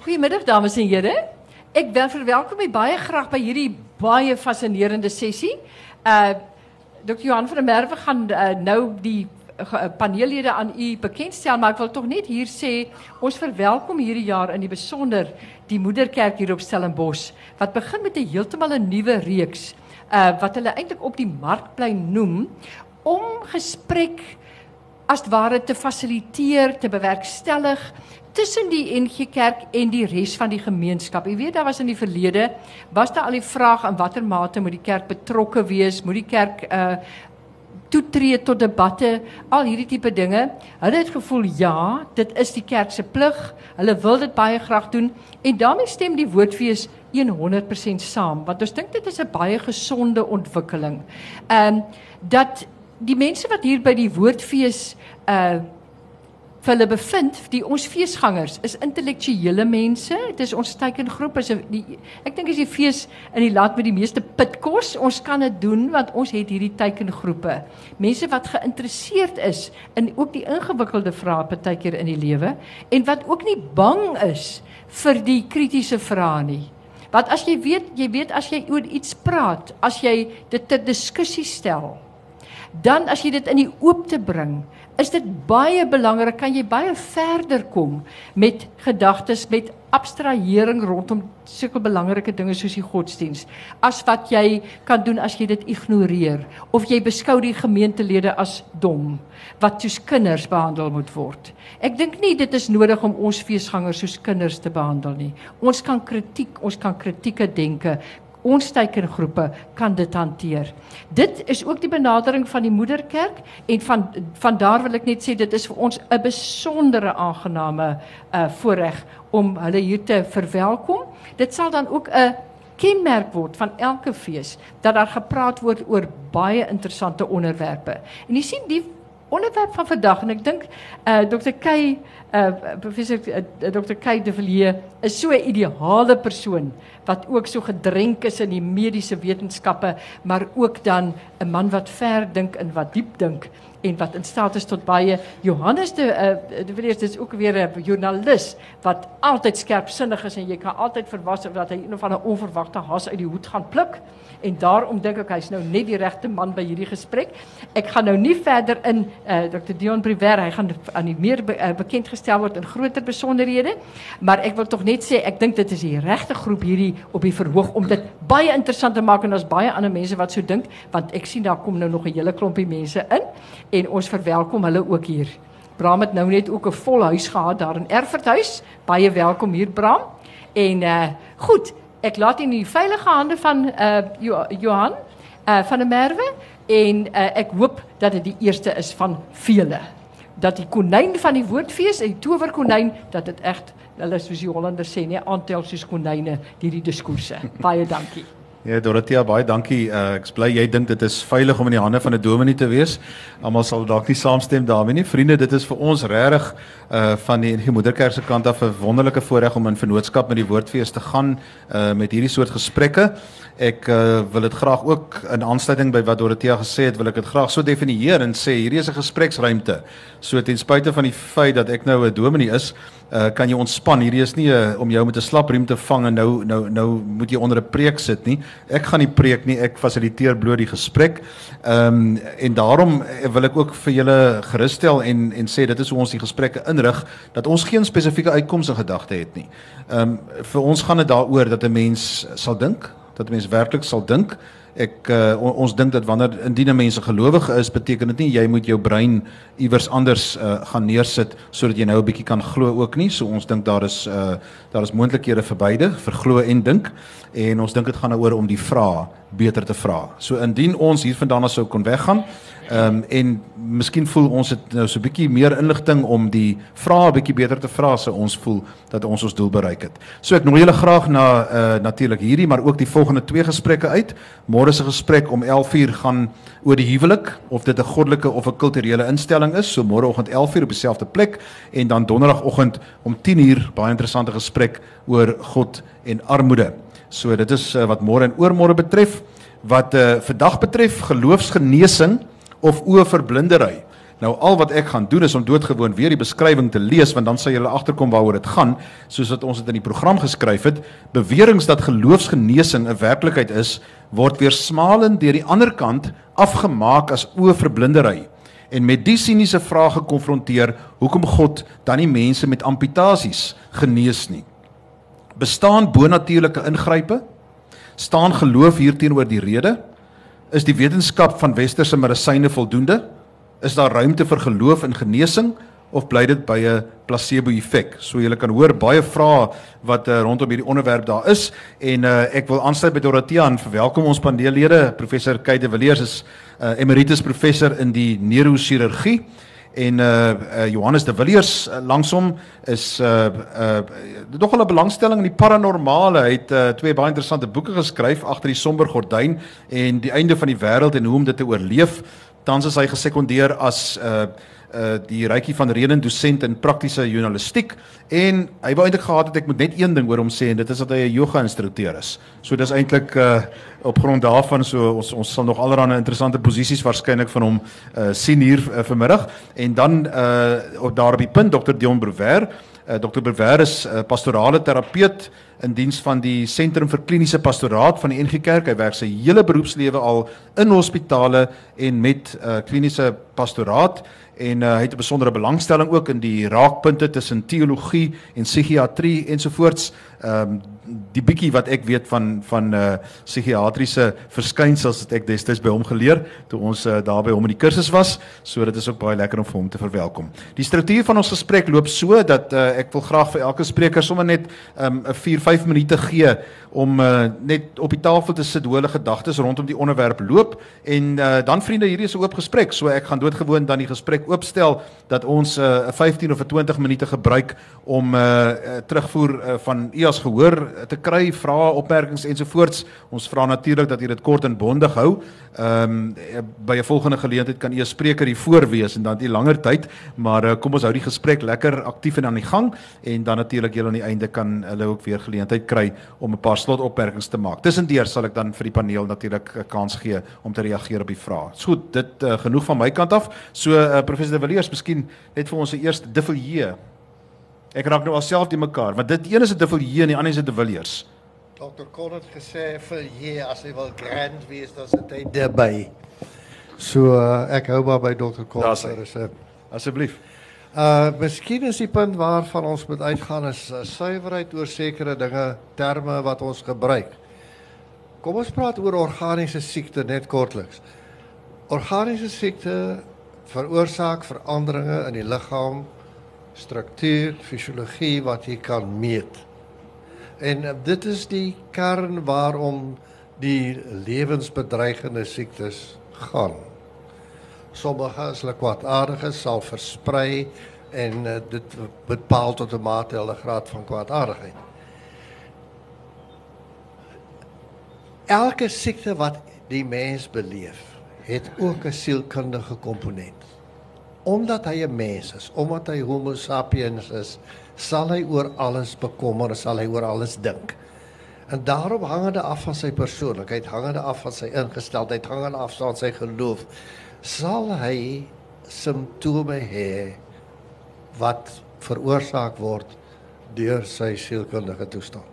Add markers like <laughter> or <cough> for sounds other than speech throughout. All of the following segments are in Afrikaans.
Goedemiddag dames en heren. Ik ben verwelkom u baie graag bij hierdie baie fascinerende sessie. Uh Dr. Johan van der Merwe gaan uh, nou die uh, paneellede aan u bekendstel, maar ik wil toch net hier sê ons verwelkom hierdie jaar in die besonder die Moederkerk hier op Stellenbosch wat begin met 'n heeltemal 'n nuwe reeks uh wat hulle eintlik op die markplein noem om gesprek as ware te fasiliteer, te bewerkstellig tussen die NG Kerk en die res van die gemeenskap. Jy weet daar was in die verlede was daar al die vraag in watter mate moet die kerk betrokke wees? Moet die kerk uh toetree tot debatte, al hierdie tipe dinge. Hulle het gevoel ja, dit is die kerk se plig. Hulle wil dit baie graag doen en daarmee stem die woordfees 100% saam want ons dink dit is 'n baie gesonde ontwikkeling. Ehm um, dat die mense wat hier by die woordfees uh vir hulle bevind, die ons feesgangers is intellektuele mense. Dit is ons teikengroep is die ek dink is die fees in die land met die meeste pitkos. Ons kan dit doen want ons het hierdie teikengroepe. Mense wat geïnteresseerd is in ook die ingewikkelde vrae partykeer in die lewe en wat ook nie bang is vir die kritiese vrae nie. Want as jy weet, jy weet as jy oor iets praat, as jy dit ter diskussie stel, dan as jy dit in die oop te bring, is dit baie belangrik kan jy baie verder kom met gedagtes met abstrahering rondom sulke belangrike dinge soos die godsdiens as wat jy kan doen as jy dit ignoreer of jy beskou die gemeentelede as dom wat soos kinders behandel moet word. Ek dink nie dit is nodig om ons feesgangers soos kinders te behandel nie. Ons kan kritiek, ons kan kritieke denke ons teikengroepe kan dit hanteer. Dit is ook die benadering van die moederkerk en van van daar wil ek net sê dit is vir ons 'n besondere aangename uh voorreg om hulle hier te verwelkom. Dit sal dan ook 'n kenmerk word van elke fees dat daar gepraat word oor baie interessante onderwerpe. En jy sien die onderwerp van vandag en ek dink uh Dr. Kay uh professor uh, Dr. Kay de Villiers is so 'n ideale persoon wat ook so gedrenk is in die mediese wetenskappe, maar ook dan 'n man wat ver dink en wat diep dink en wat in staat is tot baie Johannes de uh, de Villiers is ook weer 'n joernalis wat altyd skerpsinnig is en jy kan altyd verwas dat hy een of ander onverwagte haas uit die hoed gaan pluk en daarom dink ek hy's nou net die regte man by hierdie gesprek. Ek gaan nou nie verder in uh, Dr Dion Briwer, hy gaan aan die meer be, uh, bekend gestel word in groter besonderhede, maar ek wil tog net sê ek dink dit is die regte groep hierdie op die verhoog om dit baie interessant te maak en daar's baie ander mense wat so dink want ek sien daar kom nou nog 'n hele klompie mense in en ons verwelkom hulle ook hier. Bram het nou net ook 'n vol huis gehad daar in Erfurthuis. Baie welkom hier Bram. En uh goed, ek laat in die veilige hande van uh Johan uh van der Merwe en uh ek hoop dat dit die eerste is van vele. Dat die konyn van die woordfees, die towerkonyn, dat dit reg hulle soos die Hollanders sê, aantel soos konyne hierdie diskoerse. Baie dankie. Ja, Dorothea, baie dankie. Uh, ek is bly jy dink dit is veilig om in die hande van 'n dominee te wees. Almal sal dalk nie saamstem daarmee nie. Vriende, dit is vir ons regtig uh van die NG Moederkerk se kant af 'n wonderlike voorreg om in vennootskap met die Woordfees te gaan uh met hierdie soort gesprekke. Ek uh, wil dit graag ook in aansluiting by wat Dorothea gesê het, wil ek dit graag so definieer en sê hierdie is 'n gespreksruimte. So ten spyte van die feit dat ek nou 'n dominee is, uh, kan jy ontspan. Hierdie is nie uh, om jou met 'n slapriem te vang en nou nou nou moet jy onder 'n preek sit nie. Ek gaan nie preek nie, ek fasiliteer bloot die gesprek. Ehm um, en daarom eh, wil ek ook vir julle gerusstel en en sê dit is hoe ons die gesprekke inrig dat ons geen spesifieke uitkomste gedagte het nie. Ehm um, vir ons gaan dit daaroor dat 'n mens sal dink, dat 'n mens werklik sal dink ek uh, on, ons dink dat wanneer indien mense gelowige is, beteken dit nie jy moet jou brein iewers anders uh, gaan neersit sodat jy nou 'n bietjie kan glo ook nie. So ons dink daar is uh, daar is moontlikhede vir beide, vir glo en dink. En ons dink dit gaan daaroor om die vrae beter te vra. So indien ons hiervandaan sou kon weggaan, Ehm um, en miskien voel ons dit nou so 'n bietjie meer inligting om die vrae bietjie beter te vra so ons voel dat ons ons doel bereik het. So ek nooi julle graag na uh natuurlik hierdie maar ook die volgende twee gesprekke uit. Môre se gesprek om 11:00 gaan oor die huwelik of dit 'n goddelike of 'n kulturele instelling is. So môreoggend 11:00 op dieselfde plek en dan donderdagoggend om 10:00 baie interessante gesprek oor God en armoede. So dit is uh, wat môre en oormôre betref. Wat uh vandag betref geloofsgenesing of oë vir blindery. Nou al wat ek gaan doen is om doodgewoon weer die beskrywing te lees want dan sal julle agterkom waaroor dit gaan, soos wat ons dit in die program geskryf het. Beweringe dat geloofsgenesing 'n werklikheid is, word weer smalend deur die ander kant afgemaak as oorverblindery en met die siniese vraag gekonfronteer hoekom God dan nie mense met amputasies genees nie. Bestaan bonatuurlike ingrype? Staan geloof hier teenoor die rede? Is die wetenskap van westerse medisyne voldoende? Is daar ruimte vir geloof in genesing of bly dit by 'n placebo effek? So jy kan hoor baie vrae wat uh, rondom hierdie onderwerp daar is en uh, ek wil aansluit by Dorothea en verwelkom ons paneellede professor Kay de Villiers is uh, emeritus professor in die neurochirurgie en uh, uh Johannes de Villiers uh, langsom is uh uh nogal 'n belangstelling in die paranormale. Hy het uh, twee baie interessante boeke geskryf agter die somber gordyn en die einde van die wêreld en hoe om dit te oorleef. Tans is hy gesekondeer as uh uh die rykie van Reden dosent in praktiese journalistiek en hy wou eintlik gehad het ek moet net een ding oor hom sê en dit is dat hy 'n yoga instrukteur is. So dis eintlik uh op grond daarvan so ons ons sal nog allerlei interessante posisies waarskynlik van hom uh sien hier uh, vanmiddag en dan uh op daar op die punt Dr Dion Brouwer uh, Dr Brouwer is 'n uh, pastorale terapeut in diens van die Sentrum vir Kliniese Pastoraat van die NG Kerk. Hy werk sy hele beroepslewe al in hospitale en met uh, kliniese pastoraat en uh, hy het 'n besondere belangstelling ook in die raakpunte tussen teologie en psigiatrie ensovoorts. Ehm um, die bietjie wat ek weet van van uh psigiatriese verskynsels het ek destyds by hom geleer toe ons uh, daar by hom in die kursus was. So dit is ook baie lekker om vir hom te verwelkom. Die struktuur van ons gesprek loop so dat uh, ek wil graag vir elke spreker sommer net um, 'n 4-5 minute gee om uh, net op die tafel te sit hoe hulle gedagtes rondom die onderwerp loop en uh, dan vriende hierdie is 'n oop gesprek. So ek gaan doodgewoon dan die gesprek oopstel dat ons 'n uh, 15 of 'n 20 minute gebruik om uh, terugvoer uh, van u as gehoor te kry, vrae, opmerkings ensovoorts. Ons vra natuurlik dat jy dit kort en bondig hou. Ehm um, by 'n volgende geleentheid kan u 'n spreker hier voor wees en dan het u langer tyd, maar uh, kom ons hou die gesprek lekker aktief en aan die gang en dan natuurlik julle aan die einde kan hulle ook weer geleentheid kry om 'n paar slotopmerkings te maak. Tussendeur sal ek dan vir die paneel natuurlik 'n kans gee om te reageer op die vrae. So dit uh, genoeg van my kant af. So uh, professor De Villiers, miskien net vir ons se eerste defilier Ek raak nou alself die mekaar, want dit een is 'n Duvillier en die ander is 'n De Villiers. Dr. Kon het gesê vir hier as hy wil grand wees, dan sit hy daarby. So uh, ek hou maar by Dr. Kon se resep. Asseblief. Uh miskien is die punt waarvan ons moet uitgaan is uh, suiwerheid oor sekere dinge, terme wat ons gebruik. Kom ons praat oor organiese siekte net kortliks. Organiese siekte veroorsaak veranderinge in die liggaam struktuur, fisiologie wat jy kan meet. En uh, dit is die kern waarom die lewensbedreigende siektes gaan. Sommige as hulle kwaadaardige sal versprei en uh, dit bepaal tot 'n mate hulle graad van kwaadaardigheid. Elke siekte wat die mens beleef, het ook 'n sielkundige komponent omdat hy 'n mens is, omdat hy homo sapiens is, sal hy oor alles bekommer, sal hy oor alles dink. En daarom hangende af van sy persoonlikheid, hangende af van sy ingesteldheid, hangende af van sy geloof, sal hy simptome hê wat veroorsaak word deur sy sielkundige toestand.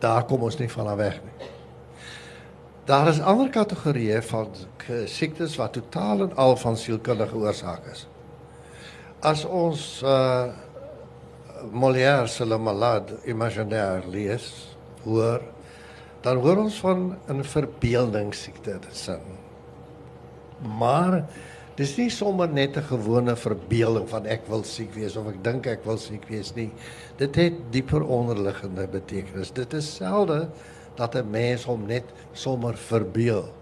Daar kom ons nie van af weg nie. Daar is ander kategorieë van siektes wat totaal en al van sielkundige oorsaak is. As ons uh Molière se Le Malade imaginaire lees, hoor, dan hoor ons van 'n verbeeldingssiekte sin. Maar dis nie sommer net 'n gewone verbeelding van ek wil siek wees of ek dink ek wil siek wees nie. Dit het dieper onderliggende betekenis. Dit is selde dat 'n mens hom net sommer verbeel.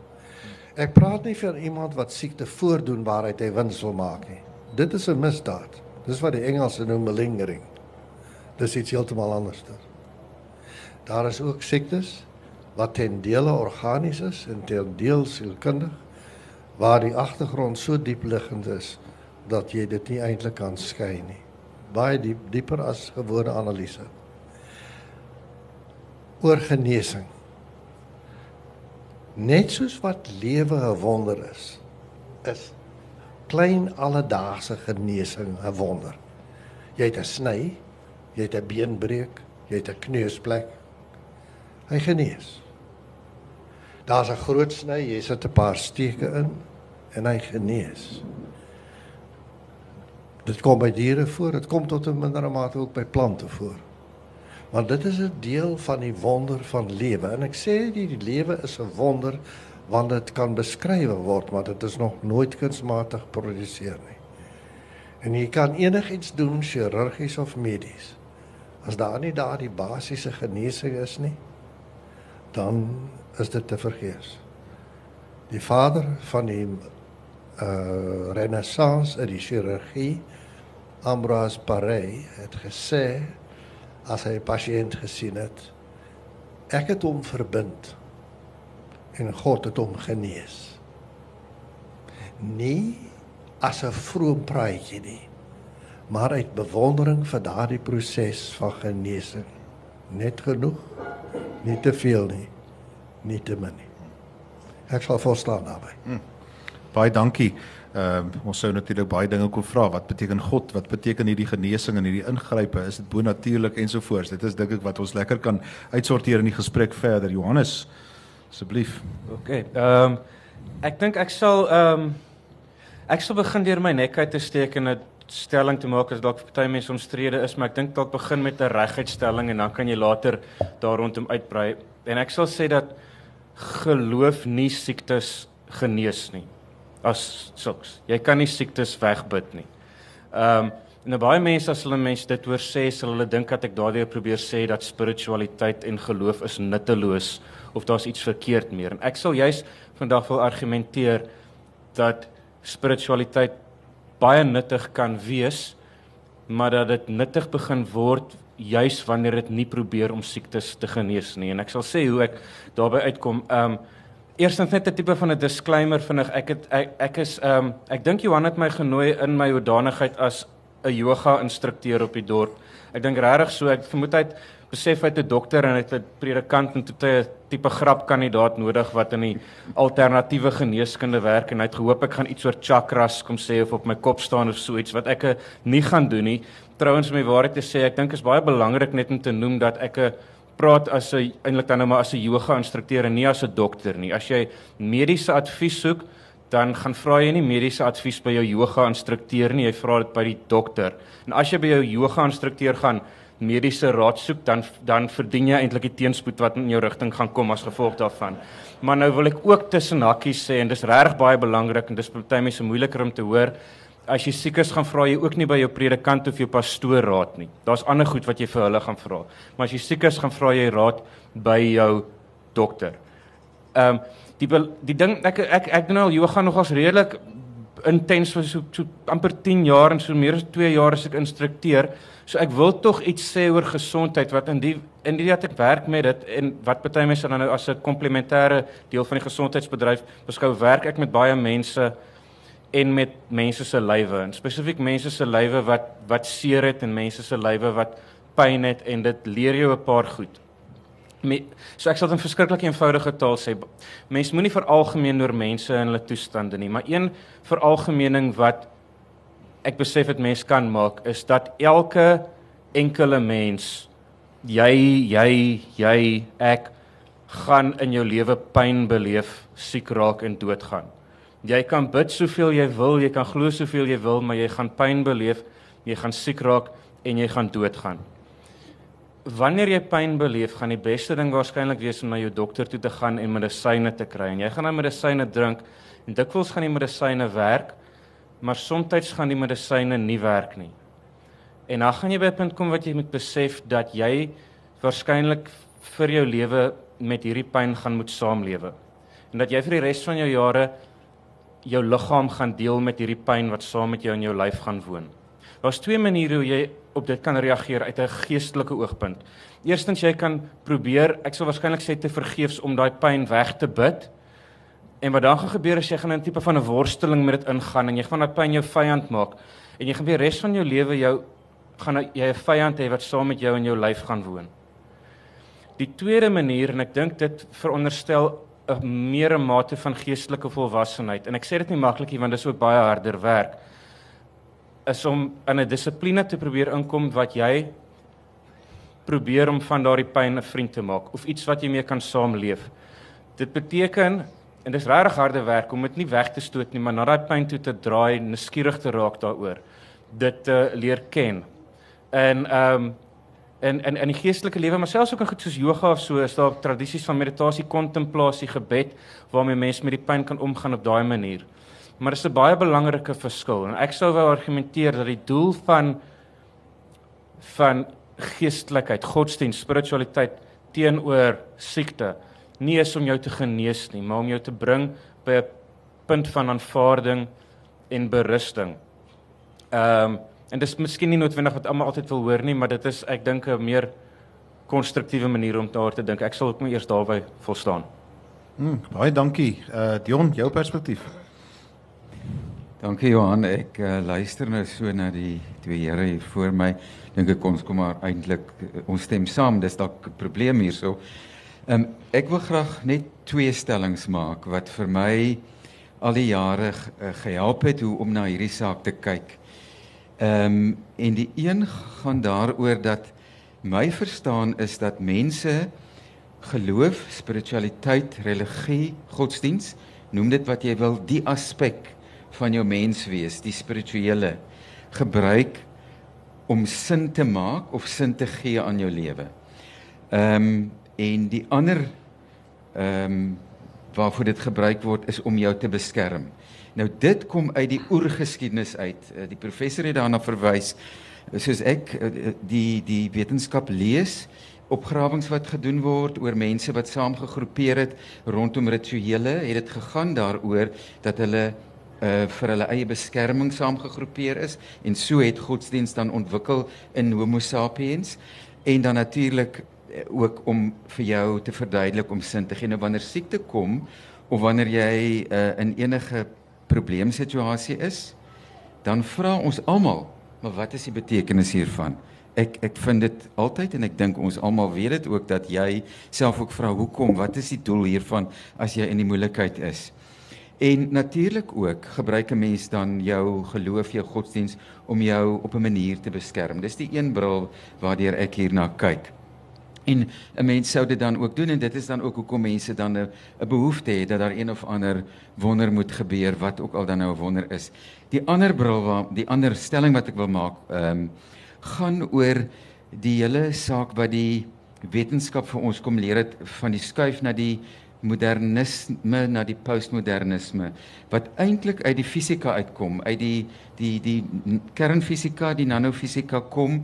Ek praat nie vir iemand wat siekte voordoen waaruit hy wins wil maak nie. Dit is 'n misdaad. Dis wat die Engelse noem malingering. Dis iets heeltemal anders. Daar is ook siektes wat ten dele organies is en ten deel sielkundig waar die agtergrond so diep liggend is dat jy dit nie eintlik kan skei nie. Baie diep, dieper as gewone analise oor genesing. Net soos wat lewe 'n wonder is, is klein alledaagse genesing 'n wonder. Jy het 'n sny, jy het 'n beenbreuk, jy het 'n kneusplek. Hy genees. Daar's 'n groot sny, jy sit 'n paar steke in en hy genees. Dit kom by diere voor, dit kom tot 'n mindere mate ook by plante voor. Want dit is 'n deel van die wonder van lewe en ek sê die, die lewe is 'n wonder want dit kan beskryf word, maar dit is nog nooit kunsmatig geproduseer nie. En jy kan enigiets doen chirurgies of medies. As daar nie daardie basiese genesing is nie, dan is dit te vergeefs. Die vader van die uh renaissance in die chirurgie Ambroise Paré het gesê as hy 'n pasiënt gesien het. Ek het hom verbind en God het hom genees. Nie as 'n vroom praatjie nie maar uit bewondering vir daardie proses van genesing. Net genoeg nie te veel nie nie te min nie. Ek sal volstaan daarbey hmm. baie dankie Ehm uh, ons sou natuurlik baie dinge kon vra. Wat beteken God? Wat beteken hierdie genesing en hierdie ingrype? Is dit bonatuurlik ensovoorts? Dit is dink ek wat ons lekker kan uitsorteer in die gesprek verder. Johannes, asseblief. OK. Ehm um, ek dink ek sal ehm um, ek sal begin deur my nek uit te steek en 'n stelling te maak as dalk vir party mense omstrede is, maar ek dink dalk begin met 'n reguitstelling en dan kan jy later daar rondom uitbrei. En ek sal sê dat geloof nie siektes genees nie as sulks. Jy kan nie siektes wegbid nie. Ehm um, en nou baie mense as hulle mense dit hoor sê, sal hulle dink dat ek daardie probeer sê dat spiritualiteit en geloof is nutteloos of daar's iets verkeerd meer. En ek sal juis vandag wil argumenteer dat spiritualiteit baie nuttig kan wees, maar dat dit nuttig begin word juis wanneer dit nie probeer om siektes te genees nie. En ek sal sê hoe ek daarbey uitkom. Ehm um, Eerstens net 'n tipe van 'n disclaimer vinnig. Ek het ek, ek is ehm um, ek dink Johan het my genooi in my hoedanigheid as 'n yoga instrukteur op die dorp. Ek dink regtig so ek vermoed hy het besef hy het 'n dokter en hy het 'n predikant en toe 'n tipe grapkandidaat nodig wat in die alternatiewe geneeskunde werk en hy het gehoop ek gaan iets oor chakras kom sê of op my kop staan of so iets wat ek nie gaan doen nie. Trouwens om my waarheid te sê, ek dink is baie belangrik net om te noem dat ek 'n praat as 'n eintlik dan nou maar as 'n yoga instrukteur en nie as 'n dokter nie. As jy mediese advies soek, dan gaan vra jy nie mediese advies by jou yoga instrukteur nie, jy vra dit by die dokter. En as jy by jou yoga instrukteur gaan mediese raad soek, dan dan verdien jy eintlik die teenspoed wat in jou rigting gaan kom as gevolg daarvan. Maar nou wil ek ook tussen hakkies sê en dis reg baie belangrik en dis party mense moeiliker om te hoor as jy siek is gaan vra jy ook nie by jou predikant of jou pastoor raad nie. Daar's ander goed wat jy vir hulle gaan vra. Maar as jy siek is gaan vra jy raad by jou dokter. Ehm um, die die ding ek ek ek doen al yoga nogals redelik intens vir so, so amper 10 jaar en so meer as 2 jaar as ek instrukteer. So ek wil tog iets sê oor gesondheid wat in die in die dat ek werk met dit en wat party mense dan nou as 'n komplementêre deel van die gesondheidsbedryf beskou werk ek met baie mense en met mense se lywe en spesifiek mense se lywe wat wat seer het en mense se lywe wat pyn het en dit leer jou 'n paar goed. Me, so ek sal dit in verskriklik eenvoudige taal sê. Mens moenie veralgemeen oor mense en hulle toestande nie, maar een veralgemening wat ek besef dit mense kan maak is dat elke enkele mens jy jy jy ek gaan in jou lewe pyn beleef, siek raak en doodgaan. Jy kan bid soveel jy wil, jy kan glo soveel jy wil, maar jy gaan pyn beleef, jy gaan siek raak en jy gaan doodgaan. Wanneer jy pyn beleef, gaan die beste ding waarskynlik wees om na jou dokter toe te gaan en medisyne te kry. En jy gaan dan medisyne drink en dikwels gaan die medisyne werk, maar soms gaan die medisyne nie werk nie. En dan gaan jy by 'n punt kom wat jy moet besef dat jy waarskynlik vir jou lewe met hierdie pyn gaan moet saamlewe. En dat jy vir die res van jou jare jou liggaam gaan deel met hierdie pyn wat saam met jou in jou lyf gaan woon. Daar's twee maniere hoe jy op dit kan reageer uit 'n geestelike oogpunt. Eerstens jy kan probeer, ek sal waarskynlik sê te vergeefs om daai pyn weg te bid. En wat dan gaan gebeur is jy gaan in 'n tipe van 'n worsteling met dit ingaan en jy gaan daai pyn jou vyand maak en jy gaan weer res van jou lewe jou gaan jy 'n vyand hê wat saam met jou in jou lyf gaan woon. Die tweede manier en ek dink dit veronderstel 'n meer 'n mate van geestelike volwassenheid en ek sê dit nie maklik nie want dit is ook baie harder werk is om in 'n dissipline te probeer inkom wat jy probeer om van daardie pyn 'n vriend te maak of iets wat jy mee kan saamleef. Dit beteken en dis regtig harde werk om dit nie weg te stoot nie, maar na daai pyn toe te draai, nuuskierig te raak daaroor, dit te leer ken. En ehm um, in in in die geestelike lewe, maar selfs ook in goed soos yoga of so, is daar tradisies van meditasie, kontemplasie, gebed waarmee mense met die pyn kan omgaan op daai manier. Maar dit is 'n baie belangrike verskil en ek sou wou argumenteer dat die doel van van geestelikheid, godsdienst, spiritualiteit teenoor siekte nie is om jou te genees nie, maar om jou te bring by 'n punt van aanvaarding en berusting. Ehm um, En dis miskien nie noodwendig wat almal altyd wil hoor nie, maar dit is ek dink 'n meer konstruktiewe manier om daar te dink. Ek sal ook maar eers daarby volstaan. Mm, baie dankie. Uh Dion, jou perspektief. Dankie Johan. Ek uh, luister nou so na die twee here hier voor my. Dink ek ons kom maar eintlik uh, ons stem saam. Dis dalk 'n probleem hierso. Ehm um, ek wil graag net twee stellings maak wat vir my al die jare uh, gehelp het hoe om na hierdie saak te kyk. Ehm um, en die een gaan daaroor dat my verstaan is dat mense geloof, spiritualiteit, religie, godsdiens, noem dit wat jy wil, die aspek van jou menswees, die spirituele gebruik om sin te maak of sin te gee aan jou lewe. Ehm um, en die ander ehm um, waarvoor dit gebruik word is om jou te beskerm. Nou dit kom uit die oergeskiedenis uit. Eh, die professor het daarna verwys. Soos ek eh, die die wetenskap lees, opgrawings wat gedoen word oor mense wat saamgegroepeer het rondom rituele, het dit gegaan daaroor dat hulle uh vir hulle eie beskerming saamgegroepeer is en so het godsdienst dan ontwikkel in Homo sapiens en dan natuurlik ook om vir jou te verduidelik om sin te gee nou wanneer siekte kom of wanneer jy uh in enige probleemsituasie is, dan vra ons almal, maar wat is die betekenis hiervan? Ek ek vind dit altyd en ek dink ons almal weet dit ook dat jy self ook vra hoekom, wat is die doel hiervan as jy in die moeilikheid is? En natuurlik ook gebruik 'n mens dan jou geloof, jou godsdiens om jou op 'n manier te beskerm. Dis die een bril waardeur ek hierna kyk. En 'n mens sou dit dan ook doen en dit is dan ook hoekom mense dan 'n behoefte het dat daar een of ander wonder moet gebeur wat ook al dan nou 'n wonder is. Die ander bril waar die ander stelling wat ek wil maak, ehm um, gaan oor die hele saak wat die wetenskap vir ons kom leer het van die skuif na die modernisme na die postmodernisme wat eintlik uit die fisika uitkom, uit die die die kernfisika, die nanofisika kom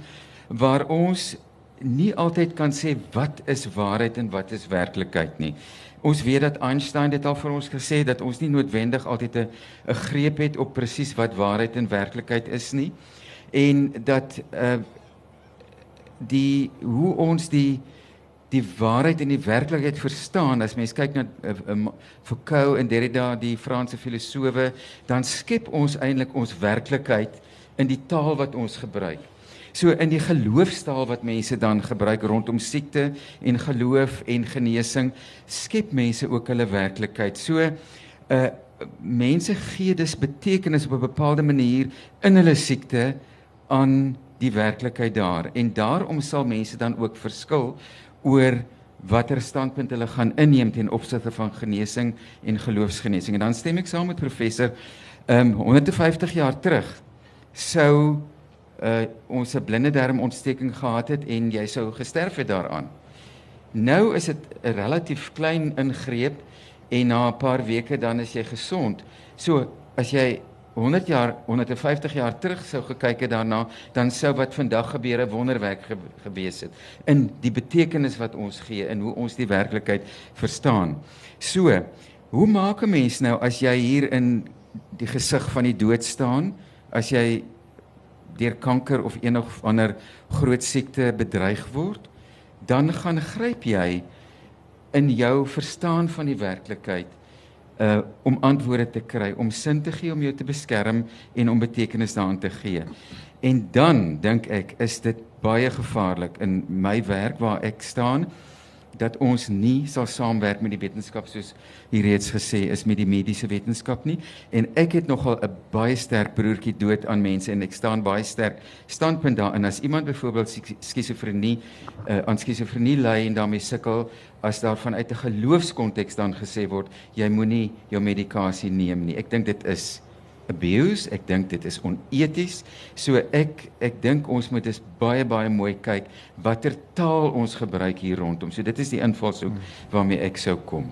waar ons nie altyd kan sê wat is waarheid en wat is werklikheid nie. Ons weet dat Einstein dit al vir ons gesê het dat ons nie noodwendig altyd 'n 'n greep het op presies wat waarheid en werklikheid is nie. En dat uh die hoe ons die die waarheid en die werklikheid verstaan as mens kyk na uh, Foucault en Derrida die Franse filosowe dan skep ons eintlik ons werklikheid in die taal wat ons gebruik. So in die geloofstaal wat mense dan gebruik rondom siekte en geloof en genesing, skep mense ook hulle werklikheid. So uh mense gee dus betekenis op 'n bepaalde manier in hulle siekte aan die werklikheid daar en daarom sal mense dan ook verskil oor watter standpunt hulle gaan inneem ten opsigte van genesing en geloofsgenesing. En dan stem ek saam met professor um 150 jaar terug sou uh ons 'n blinde darmontsteking gehad het en jy sou gesterf het daaraan. Nou is dit 'n relatief klein ingreep en na 'n paar weke dan is jy gesond. So as jy 100 jaar, 150 jaar terug sou gekyk het daarna, dan sou wat vandag gebeur 'n wonderwerk ge gewees het in die betekenis wat ons gee en hoe ons die werklikheid verstaan. So, hoe maak 'n mens nou as jy hier in die gesig van die dood staan, as jy deur kanker of enig ander groot siekte bedreig word, dan gaan gryp jy in jou verstaan van die werklikheid uh om antwoorde te kry, om sin te gee om jou te beskerm en om betekenis daaraan te gee. En dan dink ek is dit baie gevaarlik in my werk waar ek staan dat ons nie sal saamwerk met die wetenskap soos hier reeds gesê is met die mediese wetenskap nie. En ek het nogal 'n baie sterk broertjie dood aan mense en ek staan baie sterk standpunt daarin. As iemand byvoorbeeld skizofrenie uh, aan skizofrenie ly en daarmee sukkel as daar vanuit 'n geloofskonteks dan gesê word jy moenie jou medikasie neem nie. Ek dink dit is abuse. Ek dink dit is oneties. So ek ek dink ons moet eens baie baie mooi kyk watter taal ons gebruik hier rondom. So dit is die invalshoek waarmee ek sou kom.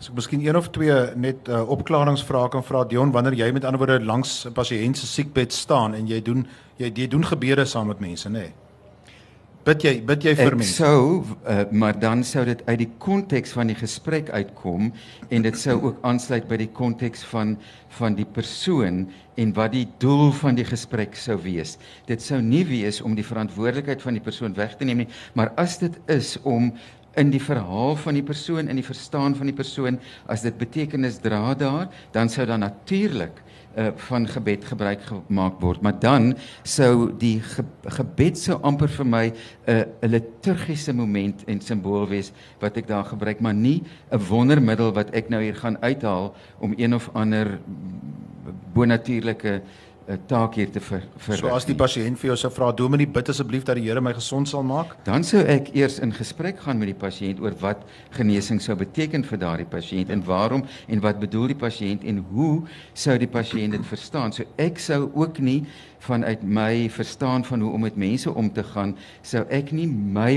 As ek miskien een of twee net uh, opklaringsvrae kan vra Dion wanneer jy met ander woorde langs 'n pasiënt se siekbed staan en jy doen jy jy doen gebede saam met mense, nê? Nee? Bid jy bid jy vir mense? Ek sou uh, maar dan sou dit uit die konteks van die gesprek uitkom en dit sou ook aansluit by die konteks van van die persoon en wat die doel van die gesprek sou wees. Dit sou nie wees om die verantwoordelikheid van die persoon weg te neem nie, maar as dit is om in die verhaal van die persoon in die verstaan van die persoon as dit betekenis dra daar, dan sou dan natuurlik uh, van gebed gebruik gemaak word. Maar dan sou die ge gebed sou amper vir my 'n uh, liturgiese moment en simbool wees wat ek daar gebruik, maar nie 'n wondermiddel wat ek nou hier gaan uithaal om een of ander bonatuurlike 'n taak hier te ver, ver So as die pasiënt vir jou sou vra, "Dominee, bid asseblief dat die Here my gesond sal maak." Dan sou ek eers in gesprek gaan met die pasiënt oor wat genesing sou beteken vir daardie pasiënt en waarom en wat bedoel die pasiënt en hoe sou die pasiënt dit verstaan? So ek sou ook nie vanuit my verstaan van hoe om met mense om te gaan, sou ek nie my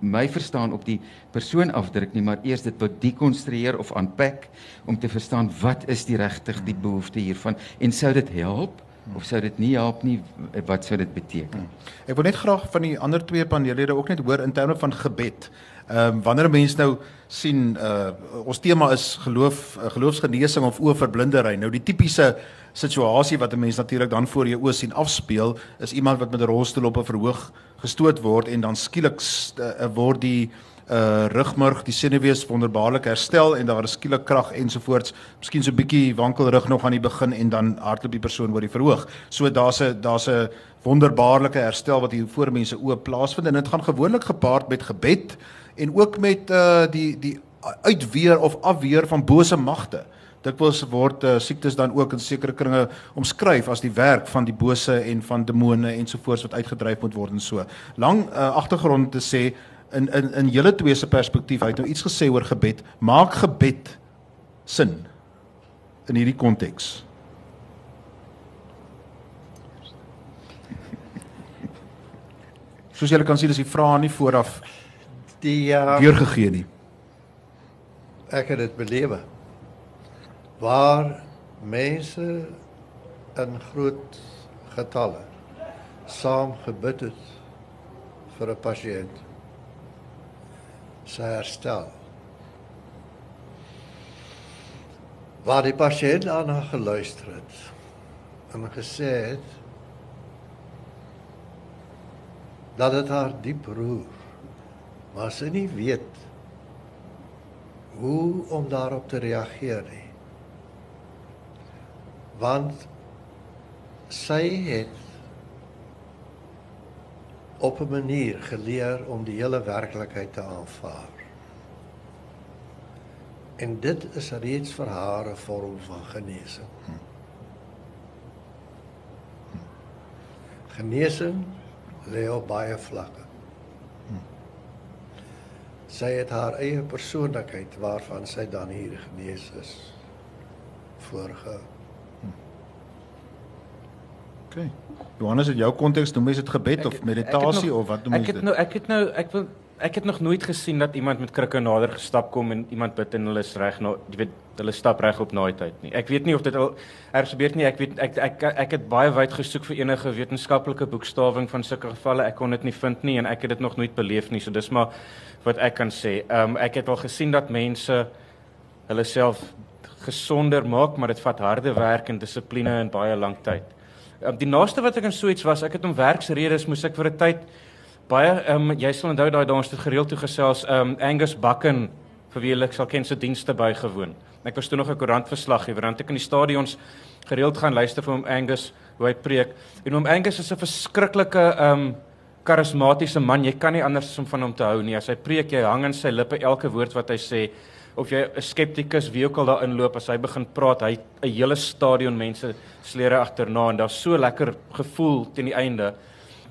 my verstaan op die persoon afdruk nie, maar eers dit wat dekonstrueer of unpack om te verstaan wat is die regtig die behoefte hiervan en sou dit help of sou dit nie help nie wat sou dit beteken? Ek wil net graag van die ander twee paneellede ook net hoor in terme van gebed. Ehm um, wanneer mense nou sien uh ons tema is geloof uh, geloofsgenesing of oorverblindery. Nou die tipiese situasie wat 'n mens natuurlik dan voor jou oë sien afspeel is iemand wat met 'n rolstoel op 'n verhoog gestoot word en dan skielik uh, word die uh rugmurg, die senuwees wonderbaarlik herstel en daar is skielik krag ensovoorts. Miskien so 'n bietjie wankelrug nog aan die begin en dan hardloop die persoon oor die verhoog. So daar's 'n daar's 'n wonderbaarlike herstel wat hier voor mense oë plaasvind en dit gaan gewoonlik gepaard met gebed en ook met uh die die uitweer of afweer van bose magte. Dikwels word uh, siektes dan ook in sekere kringe omskryf as die werk van die bose en van demone ensovoorts wat uitgedryf moet word en so. Lang uh, agtergrond te sê in in in julle twee se perspektief, hy het nou iets gesê oor gebed. Maak gebed sin in hierdie konteks? Soos julle kan sien, is die vrae nie vooraf die uh, deurgegee nie. Ek het dit belewe. Waar mense in groot getalle saam gebid het vir 'n pasiënt se herstel. Waar die pasiënt aan haar geluister het en gesê het dat dit haar diep roer maar sy nie weet hoe om daarop te reageer nie. Want sy het op 'n manier geleer om die hele werklikheid te aanvaar. En dit is reeds vir haar 'n vorm van genesing. Genesing lê op baie vlakke. Sy het haar eie persoonlikheid waarvan sy dan hier genees is voorgehou. Okay. Johannes, in jou konteks noem jy dit gebed ek, of meditasie nog, of wat noem jy dit? Ek het nou ek het nou ek wil ek het nog nooit gesien dat iemand met krikke nader gestap kom en iemand bid en hulle is reg nou jy weet hulle stap reg op naai tyd nie. Ek weet nie of dit al gebeur nie. Ek weet ek ek ek, ek het baie wyd gesoek vir enige wetenskaplike boekstawing van sulke gevalle. Ek kon dit nie vind nie en ek het dit nog nooit beleef nie. So dis maar wat ek kan sê. Ehm um, ek het al gesien dat mense hulle self gesonder maak, maar dit vat harde werk en dissipline en baie lank tyd. Um, die naaste wat ek aan so iets was, ek het om werksredes moes ek vir 'n tyd baie ehm um, jy sal onthou daai dae ons het gereeld toe gesels ehm um, Angus Bakken vir wie ek sal ken se dienste bygewoon. Ek was toe nog 'n koerantverslaggewer want ek in die stadions gereeld gaan luister vir hom Angus hoe hy preek. En hom Angus is 'n verskriklike ehm um, karismatiese man. Jy kan nie anders as om van hom te hou nie. As hy preek, jy hang aan sy lippe elke woord wat hy sê. Of jy 'n skeptikus wie ook al daar inloop as hy begin praat, hy 'n hele stadion mense slere agterna en daar's so lekker gevoel teen die einde.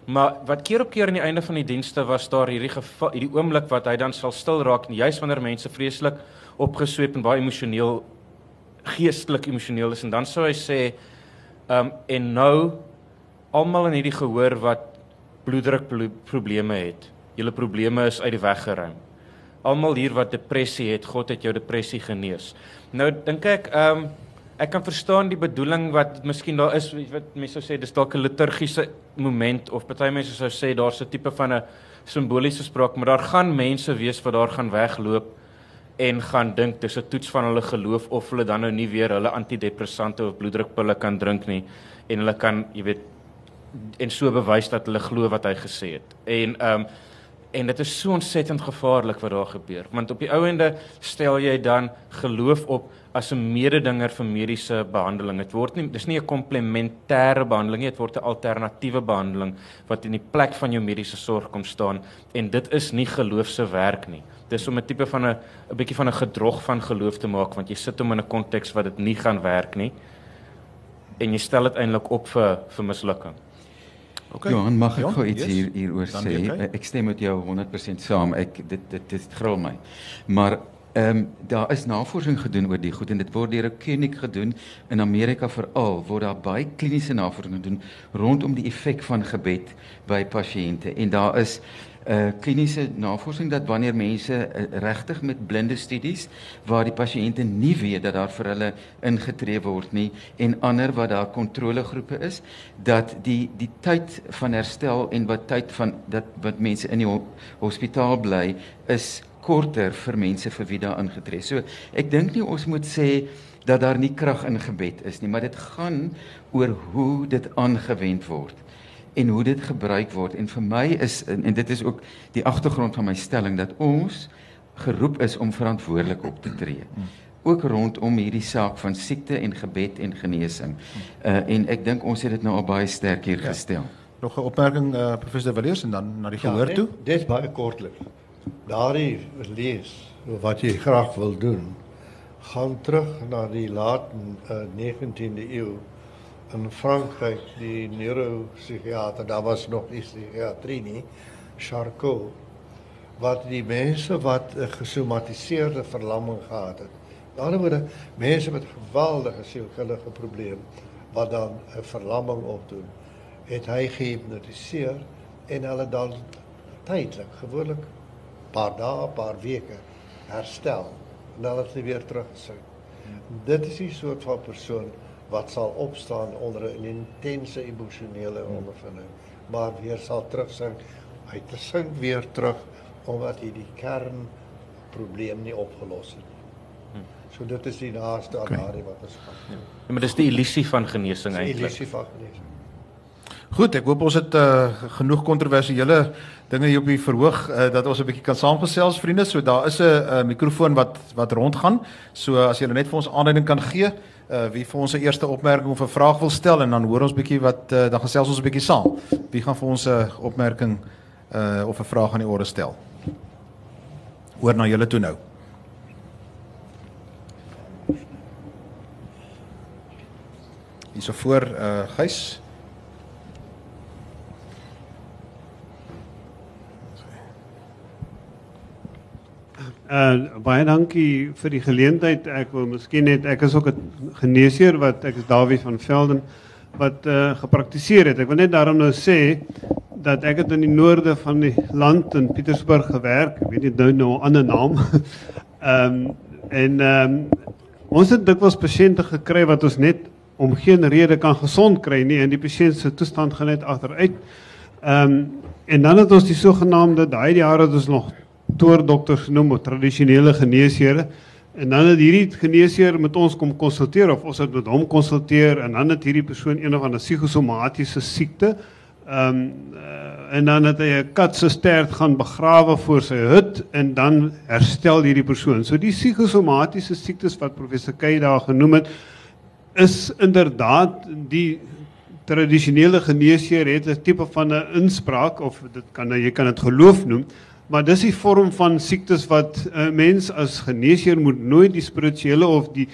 Maar wat keer op keer aan die einde van die dienste was daar hierdie hierdie oomblik wat hy dan sal stil raak, juis wanneer mense vreeslik opgesweep en baie emosioneel geestelik emosioneel is en dan sou hy sê, ehm um, en nou almal in hierdie gehoor wat bloeddruk probleme het. Julle probleme is uit die weg geruim. Almal hier wat depressie het, God het jou depressie genees. Nou dink ek, ehm um, ek kan verstaan die bedoeling wat miskien daar is wat mense sou sê dis dalk 'n liturgiese moment of party mense sou sê daar's 'n tipe van 'n simboliese spraak, maar daar gaan mense wees wat daar gaan wegloop en gaan dink dis 'n toets van hulle geloof of hulle dan nou nie weer hulle antidepressante of bloeddrukpille kan drink nie en hulle kan, jy weet, en so bewys dat hulle glo wat hy gesê het. En ehm um, en dit is so ontsettend gevaarlik wat daar gebeur. Want op die ou ende stel jy dan geloof op as 'n mededinger vir mediese behandeling. Dit word nie dis nie 'n komplementêre behandeling nie, dit word 'n alternatiewe behandeling wat in die plek van jou mediese sorg kom staan en dit is nie geloof se werk nie. Dis om 'n tipe van 'n 'n bietjie van 'n gedrog van geloof te maak want jy sit hom in 'n konteks wat dit nie gaan werk nie en jy stel dit eintlik op vir vir mislukking. Okay. Johan, mag ek gou iets yes. hier hieroor sê? Okay. Ek stem met jou 100% saam. Ek dit dit dit gril my. Maar ehm um, daar is navorsing gedoen oor die goed en dit word deur 'n kliniek gedoen in Amerika veral word daar baie kliniese navorsing gedoen rondom die effek van gebed by pasiënte. En daar is uh kliniese navorsing dat wanneer mense uh, regtig met blinde studies waar die pasiënte nie weet dat daar vir hulle ingetree word nie en ander wat daar kontrolegroepe is dat die die tyd van herstel en wat tyd van dat wat mense in die ho hospitaal bly is korter vir mense vir wie daar ingetree. So ek dink nie ons moet sê dat daar nie krag in gebed is nie, maar dit gaan oor hoe dit aangewend word en hoe dit gebruik word en vir my is en, en dit is ook die agtergrond van my stelling dat ons geroep is om verantwoordelik op te tree ook rondom hierdie saak van siekte en gebed en genesing. Uh en ek dink ons het dit nou al baie sterk hier ja. gestel. Nog 'n opmerking uh professor Villiers en dan na die ja, gehoor toe. Dit is baie kortlik. Daardie lees wat jy graag wil doen gaan terug na die laat uh, 19de eeu in Frankryk die neuropsigiater, daar was nog nie psigiatrie nie, Charcot wat die mense wat 'n gesomatiseerde verlamming gehad het. Aan die ander woorde, mense met geweldige sielkundige probleme wat dan 'n verlamming opdoen, het hy gehipnotiseer en hulle dan tydelik, gewoonlik paar dae, paar weke herstel en dan het hulle weer teruggesit. Dit is die soort van persoon wat sal opstaan onder 'n intense emosionele ondervinding, maar weer sal terugsink. Hy te sink weer terug omdat hy die kern probleem nie opgelos het nie. So dit is die naaste aan daardie wat ons gaan. Ja, maar dis die illusie van genesing eintlik. Die illusie van genesing. Goed, ek hoop ons het uh, genoeg kontroversiële dinge hier op die verhoog uh, dat ons 'n bietjie kan saamgesels vriende. So daar is 'n uh, mikrofoon wat wat rondgaan. So as jy net vir ons aanleiding kan gee, uh, wie vir ons 'n eerste opmerking of 'n vraag wil stel en dan hoor ons bietjie wat uh, dan gesels ons 'n bietjie saam. Wie gaan vir ons 'n opmerking uh, of 'n vraag aan die orde stel? Hoor na julle toe nou. Hierso voor uh Gys. Uh baie dankie vir die geleentheid. Ek wil miskien net ek is ook 'n geneesheer wat ek is Dawie van Velden wat uh gepraktiseer het. Ek wil net daarom nou sê dat ek het in die noorde van die land in Pietersburg gewerk. Ek weet nie nou nou 'n ander naam. <laughs> Ehm um, en ehm um, ons het dikwels pasiënte gekry wat ons net om geen rede kan gesond kry nie en die pasiënt se toestand gaan net agteruit. Ehm um, en dan het ons die sogenaamde daai jare het ons nog toordokters genoem of tradisionele geneesheere en dan het hierdie geneesheer met ons kom konsulteer of ons het met hom konsulteer en dan het hierdie persoon een of ander psigosomatiese siekte. Ehm um, en dan het hy 'n kat se stert gaan begrawe voor sy hut en dan herstel hierdie persoon. So die psigosomatiese siektes wat professor Kay daar genoem het is inderdaad die tradisionele geneesheer het 'n tipe van 'n inspraak of dit kan jy kan dit geloof noem, maar dis 'n vorm van siektes wat 'n uh, mens as geneesheer moet nooit die spirituele of die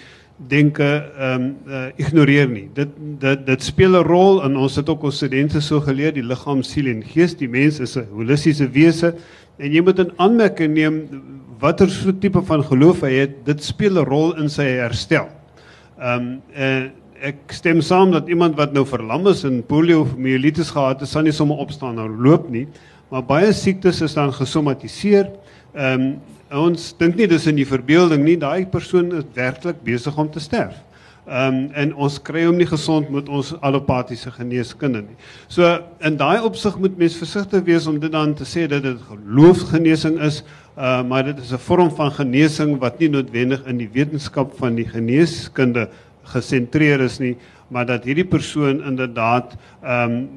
denke ehm um, uh, ignoreer nie. Dit dit dit speel 'n rol en ons het ook ons studente so geleer die liggaam, siel en gees, die mens is 'n holistiese wese en jy moet in aanmerking neem watter so tipe van geloof hy het, dit speel 'n rol in sy herstel. Ehm um, uh, ek stem saam dat iemand wat nou verlam is en poliomielitis gehad het, sal nie sommer opstaan en loop nie, maar baie siektes is dan gesomatiseer. Ehm um, ons dink nie dis in die verbeelding nie, daai persoon is werklik besig om te sterf. Ehm um, en ons kry hom nie gesond met ons allopatiese geneeskunde nie. So in daai opsig moet mens versigtig wees om dit dan te sê dat dit geloofsgenesing is, uh, maar dit is 'n vorm van genesing wat nie noodwendig in die wetenskap van die geneeskunde gesentreer is nie, maar dat hierdie persoon inderdaad ehm um,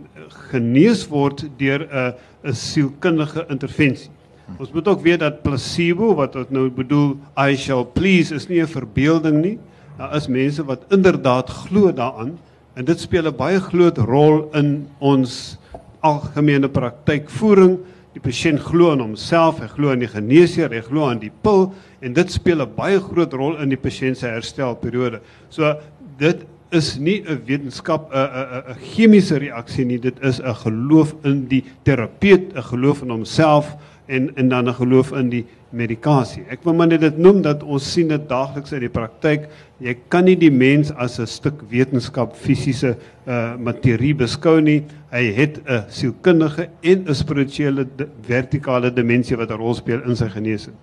genees word deur 'n 'n sielkundige intervensie. Ons moet ook weet dat placebo wat ons nou bedoel I shall please is nie 'n verbeelding nie. Daar is mense wat inderdaad glo daaraan en dit speel 'n baie groot rol in ons algemene praktykvoering. Die pasiënt glo aan homself, hy glo aan die geneesheer, hy glo aan die pil en dit speel 'n baie groot rol in die pasiënt se herstelperiode. So dit is nie 'n wetenskap 'n 'n 'n chemiese reaksie nie, dit is 'n geloof in die terapeut, 'n geloof in homself en en dan 'n geloof in die medikasie. Ek wil maar dit noem dat ons sien dit daagliks in die praktyk. Jy kan nie die mens as 'n stuk wetenskap fisiese uh materie beskou nie. Hy het 'n sielkundige en 'n spirituele vertikale dimensie wat 'n rol speel in sy genesing.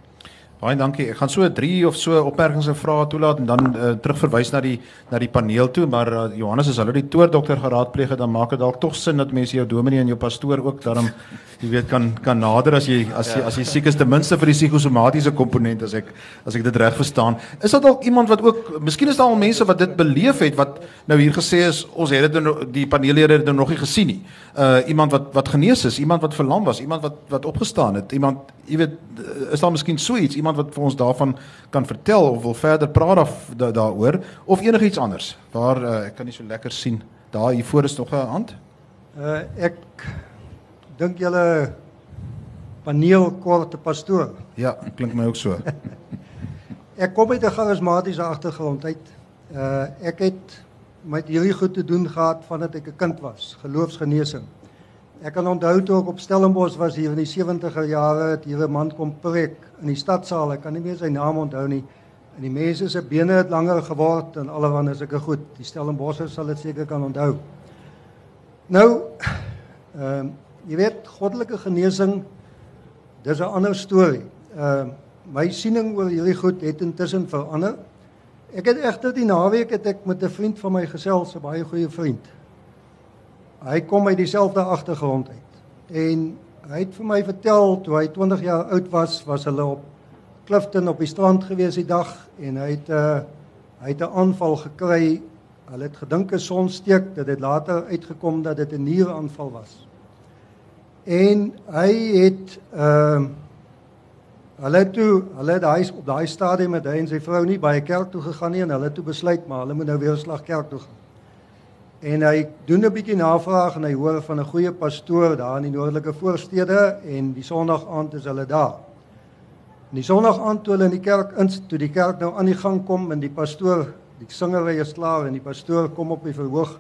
Baie dankie. Ek gaan so 3 of so opmerkings en vrae toelaat en dan uh, terugverwys na die na die paneel toe, maar uh, Johannes as hulle die toordokter geraadpleeg het, dan maak dit dalk tog sin dat mense jou dominee en jou pastoor ook daarom jy weet kan kan nader as jy as jy as jy siek is ten minste vir die psigosomatiese komponent as ek as ek dit reg verstaan. Is dit dalk iemand wat ook miskien is daar al mense wat dit beleef het wat nou hier gesê is ons het dit die paneellede het dit nog nie gesien nie. Uh iemand wat wat genees is, iemand wat verlam was, iemand wat wat opgestaan het, iemand jy weet is daar miskien so iets iemand wat vir ons daarvan kan vertel of wil verder praat of da, daaroor of enigiets anders. Waar uh, ek kan nie so lekker sien. Daar hier voor is nog 'n hand. Uh ek dink julle paneel korte pastoor. Ja, klink my ook so. <laughs> ek kom uit 'n charismatiese agtergrond uit. Uh ek het met hierdie goed te doen gehad vandat ek 'n kind was, geloofsgenesing. Ek kan onthou toe ek op Stellenbosch was hier in die 70er jare het hier 'n man kom preek in die stadsaal. Ek kan nie meer sy naam onthou nie. En die mense se bene het langer geword en allerhande sulke goed. Die Stellenboschers sal dit seker kan onthou. Nou ehm um, jy weet goddelike genesing dis 'n ander storie. Ehm uh, my siening oor hierdie goed het intussen verander. Ek het egter die naweek het ek met 'n vriend van my gesels, 'n baie goeie vriend. Hy kom uit dieselfde agtergrond uit. En hy het vir my vertel toe hy 20 jaar oud was, was hulle op Clifton op die strand gewees die dag en hy het 'n uh, hy het 'n aanval gekry. Hulle het gedink 'n sonsteek, dit het later uitgekom dat dit 'n nieraanval was en hy het ehm uh, hulle toe hulle daai op daai stadium met hy en sy vrou nie by 'n kerk toe gegaan nie en hulle toe besluit maar hulle moet nou weer slag kerk toe gaan. En hy doen 'n bietjie navraag en hy hoor van 'n goeie pastoor daar in die noordelike voorstede en die Sondag aand is hulle daar. En die Sondag aand toe hulle in die kerk in toe die kerk nou aan die gang kom en die pastoor, die singery is klaar en die pastoor kom op die verhoog.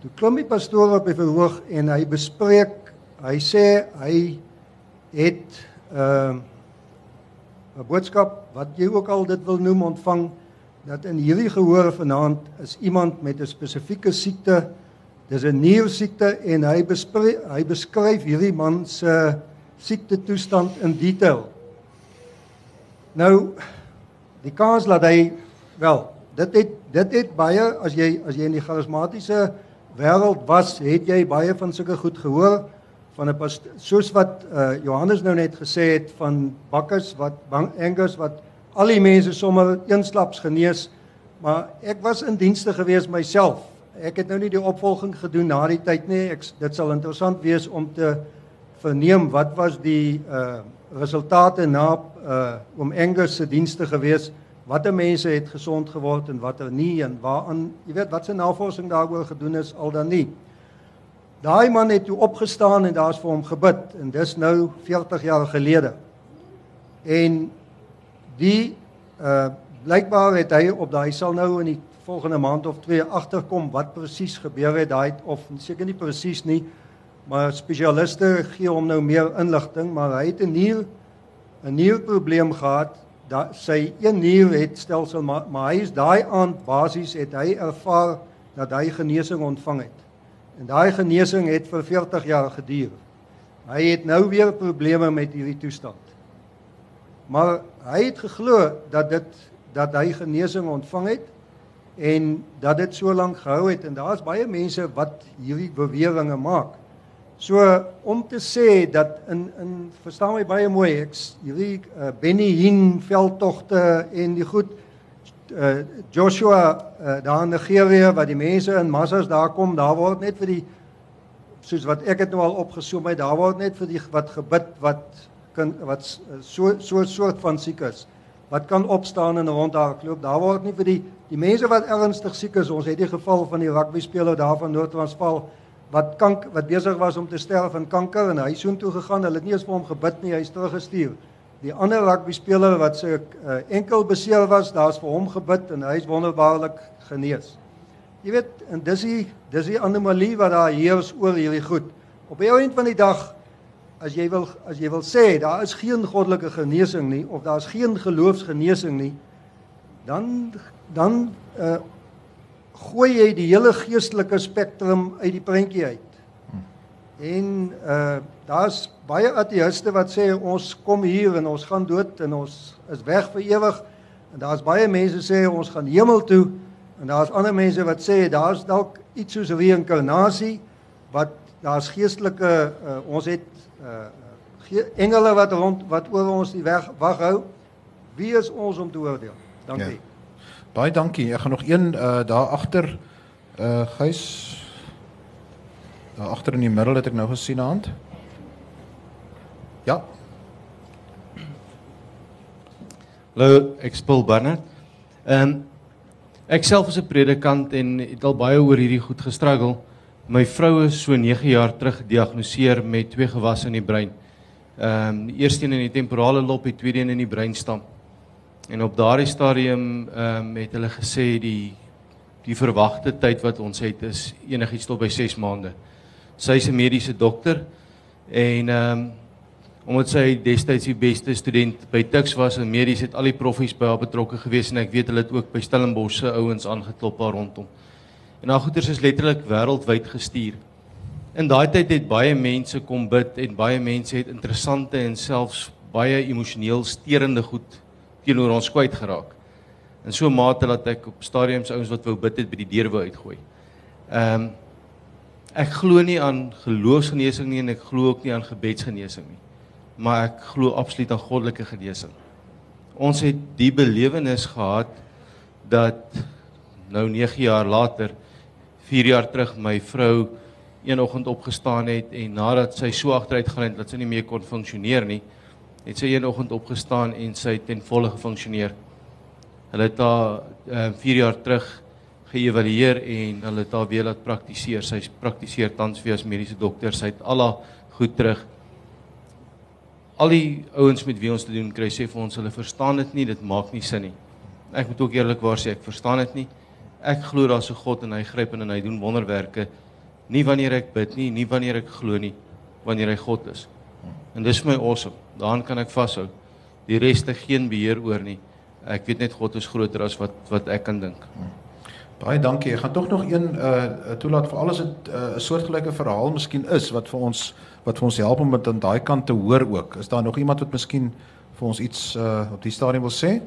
Toe klim die pastoor op die verhoog en hy bespreek Hy sê hy het 'n uh, 'n boodskap wat jy ook al dit wil noem ontvang dat in hierdie gehoor vanaand is iemand met 'n spesifieke siekte. Dis 'n niersiekte en hy bespreek hy beskryf hierdie man se siekte toestand in detail. Nou die kans dat hy wel, dit het dit het baie as jy as jy in die charismatiese wêreld was, het jy baie van sulke goed gehoor van 'n soos wat uh, Johannes nou net gesê het van bakkers wat Angus wat al die mense sommer eensklaps genees maar ek was in dienste gewees myself ek het nou nie die opvolging gedoen na die tyd nie ek dit sal interessant wees om te verneem wat was die uh resultate na uh oom Angus se dienste gewees watter mense het gesond geword en watter nie en waaraan jy weet wat se navorsing daaroor gedoen is al dan nie. Daai man het toe opgestaan en daar's vir hom gebid en dis nou 40 jaar gelede. En die uh blykbaar het hy op daai sal nou in die volgende maand of twee agterkom wat presies gebeur het daai of seker nie presies nie, maar spesialiste gee hom nou meer inligting, maar hy het 'n nuwe 'n nuwe probleem gehad dat sy een nier het stelsel maar, maar hy is daai aand basies het hy ervaar dat hy genesing ontvang het. En daai genesing het vir 40 jaar geduur. Hy het nou weer probleme met hierdie toestand. Maar hy het geglo dat dit dat hy genesing ontvang het en dat dit so lank gehou het en daar's baie mense wat hierdie beweringe maak. So om te sê dat in in verstaan my baie mooi ek hierdie uh, Benny Hinn veldtogte en die goed uh, Joshua uh, daar in Nigerië wat die mense in massas daar kom daar word net vir die soos wat ek het nou al opgesoem het daar word net vir die wat gebid wat kan wat so so soort van siek is wat kan opstaan en rond daar word nie vir die die mense wat ernstig siek is ons het die geval van die rugby speler daar van Noord-Transvaal wat kank wat besig was om te sterf van kanker en hy soen toe gegaan. Hulle het nie eens vir hom gebid nie, hy is teruggestuur. Die ander rugby speler wat sy uh, enkel beseer was, daar's vir hom gebid en hy is wonderbaarlik genees. Jy weet, en dis die dis die anomalie wat daar heers oor hierdie goed. Op die einde van die dag as jy wil as jy wil sê daar is geen goddelike genesing nie of daar's geen geloofsgenesing nie, dan dan uh, gooi jy die hele geestelike spektrum uit die prentjie uit. En uh daar's baie ateïste wat sê ons kom hier en ons gaan dood en ons is weg vir ewig. En daar's baie mense sê ons gaan hemel toe en daar's ander mense wat sê daar's dalk iets soos reïnkarnasie wat daar's geestelike uh, ons het uh engele wat rond wat oor ons die weg wag hou. Wie is ons om te oordeel? Dankie. Ja. Baie dankie. Ek gaan nog een uh daar agter uh Gys daar agter in die middel het ek nou gesien 'n hand. Ja. Hallo, ek speel Barnard. Ehm um, ek self is 'n predikant en het al baie oor hierdie goed gestruggle. My vrou is so 9 jaar terug gediagnoseer met twee gewasse in die brein. Ehm um, die eerste een in die temporale lob, die tweede een in die breinstam. En op daardie stadium ehm um, het hulle gesê die die verwagte tyd wat ons het is enigiets tot by 6 maande. Sy's 'n mediese dokter en ehm um, omdat sy destyds die beste student by Tuks was en medies het al die proffies by haar betrokke gewees en ek weet hulle het ook by Stellenbosch se ouens aangeklop rondom. En haar goeders is letterlik wêreldwyd gestuur. In daai tyd het baie mense kom bid en baie mense het interessante en selfs baie emosioneel sterende goed teenoor ons kwyt geraak. In so 'n mate dat ek op stadiums ouens wat wou bid het by die deur wou uitgooi. Ehm um, ek glo nie aan geloofsgenesing nie en ek glo ook nie aan gebedsgenesing nie. Maar ek glo absoluut aan goddelike genesing. Ons het die belewenis gehad dat nou 9 jaar later 4 jaar terug my vrou een oggend opgestaan het en nadat sy so agteruit gaan het dat sy nie meer kon funksioneer nie, het sy een oggend opgestaan en sy het ten volle gefunksioneer. Hulle het haar uh, 4 jaar terug geëvalueer en hulle het haar weer laat praktiseer. Sy praktiseer tans weer as mediese dokter. Sy het al haar goed terug. Al die ouens met wie ons te doen kry sê vir ons hulle verstaan dit nie, dit maak nie sin nie. Ek moet ook eerlikwaar sê ek verstaan dit nie. Ek glo daar's 'n God en hy gryp in en hy doen wonderwerke. Nie wanneer ek bid nie, nie wanneer ek glo nie, wanneer hy God is. En dis vir my awesome. Daaraan kan ek vashou. Die res te geen beheer oor nie. Ek weet net God is groter as wat wat ek kan dink. Baie dankie. Ek gaan tog nog een uh toelaat vir alles 'n uh, soortgelyke verhaal miskien is wat vir ons wat vir ons help om dit aan daai kant te hoor ook. Is daar nog iemand wat miskien vir ons iets uh op die stadium wil sê?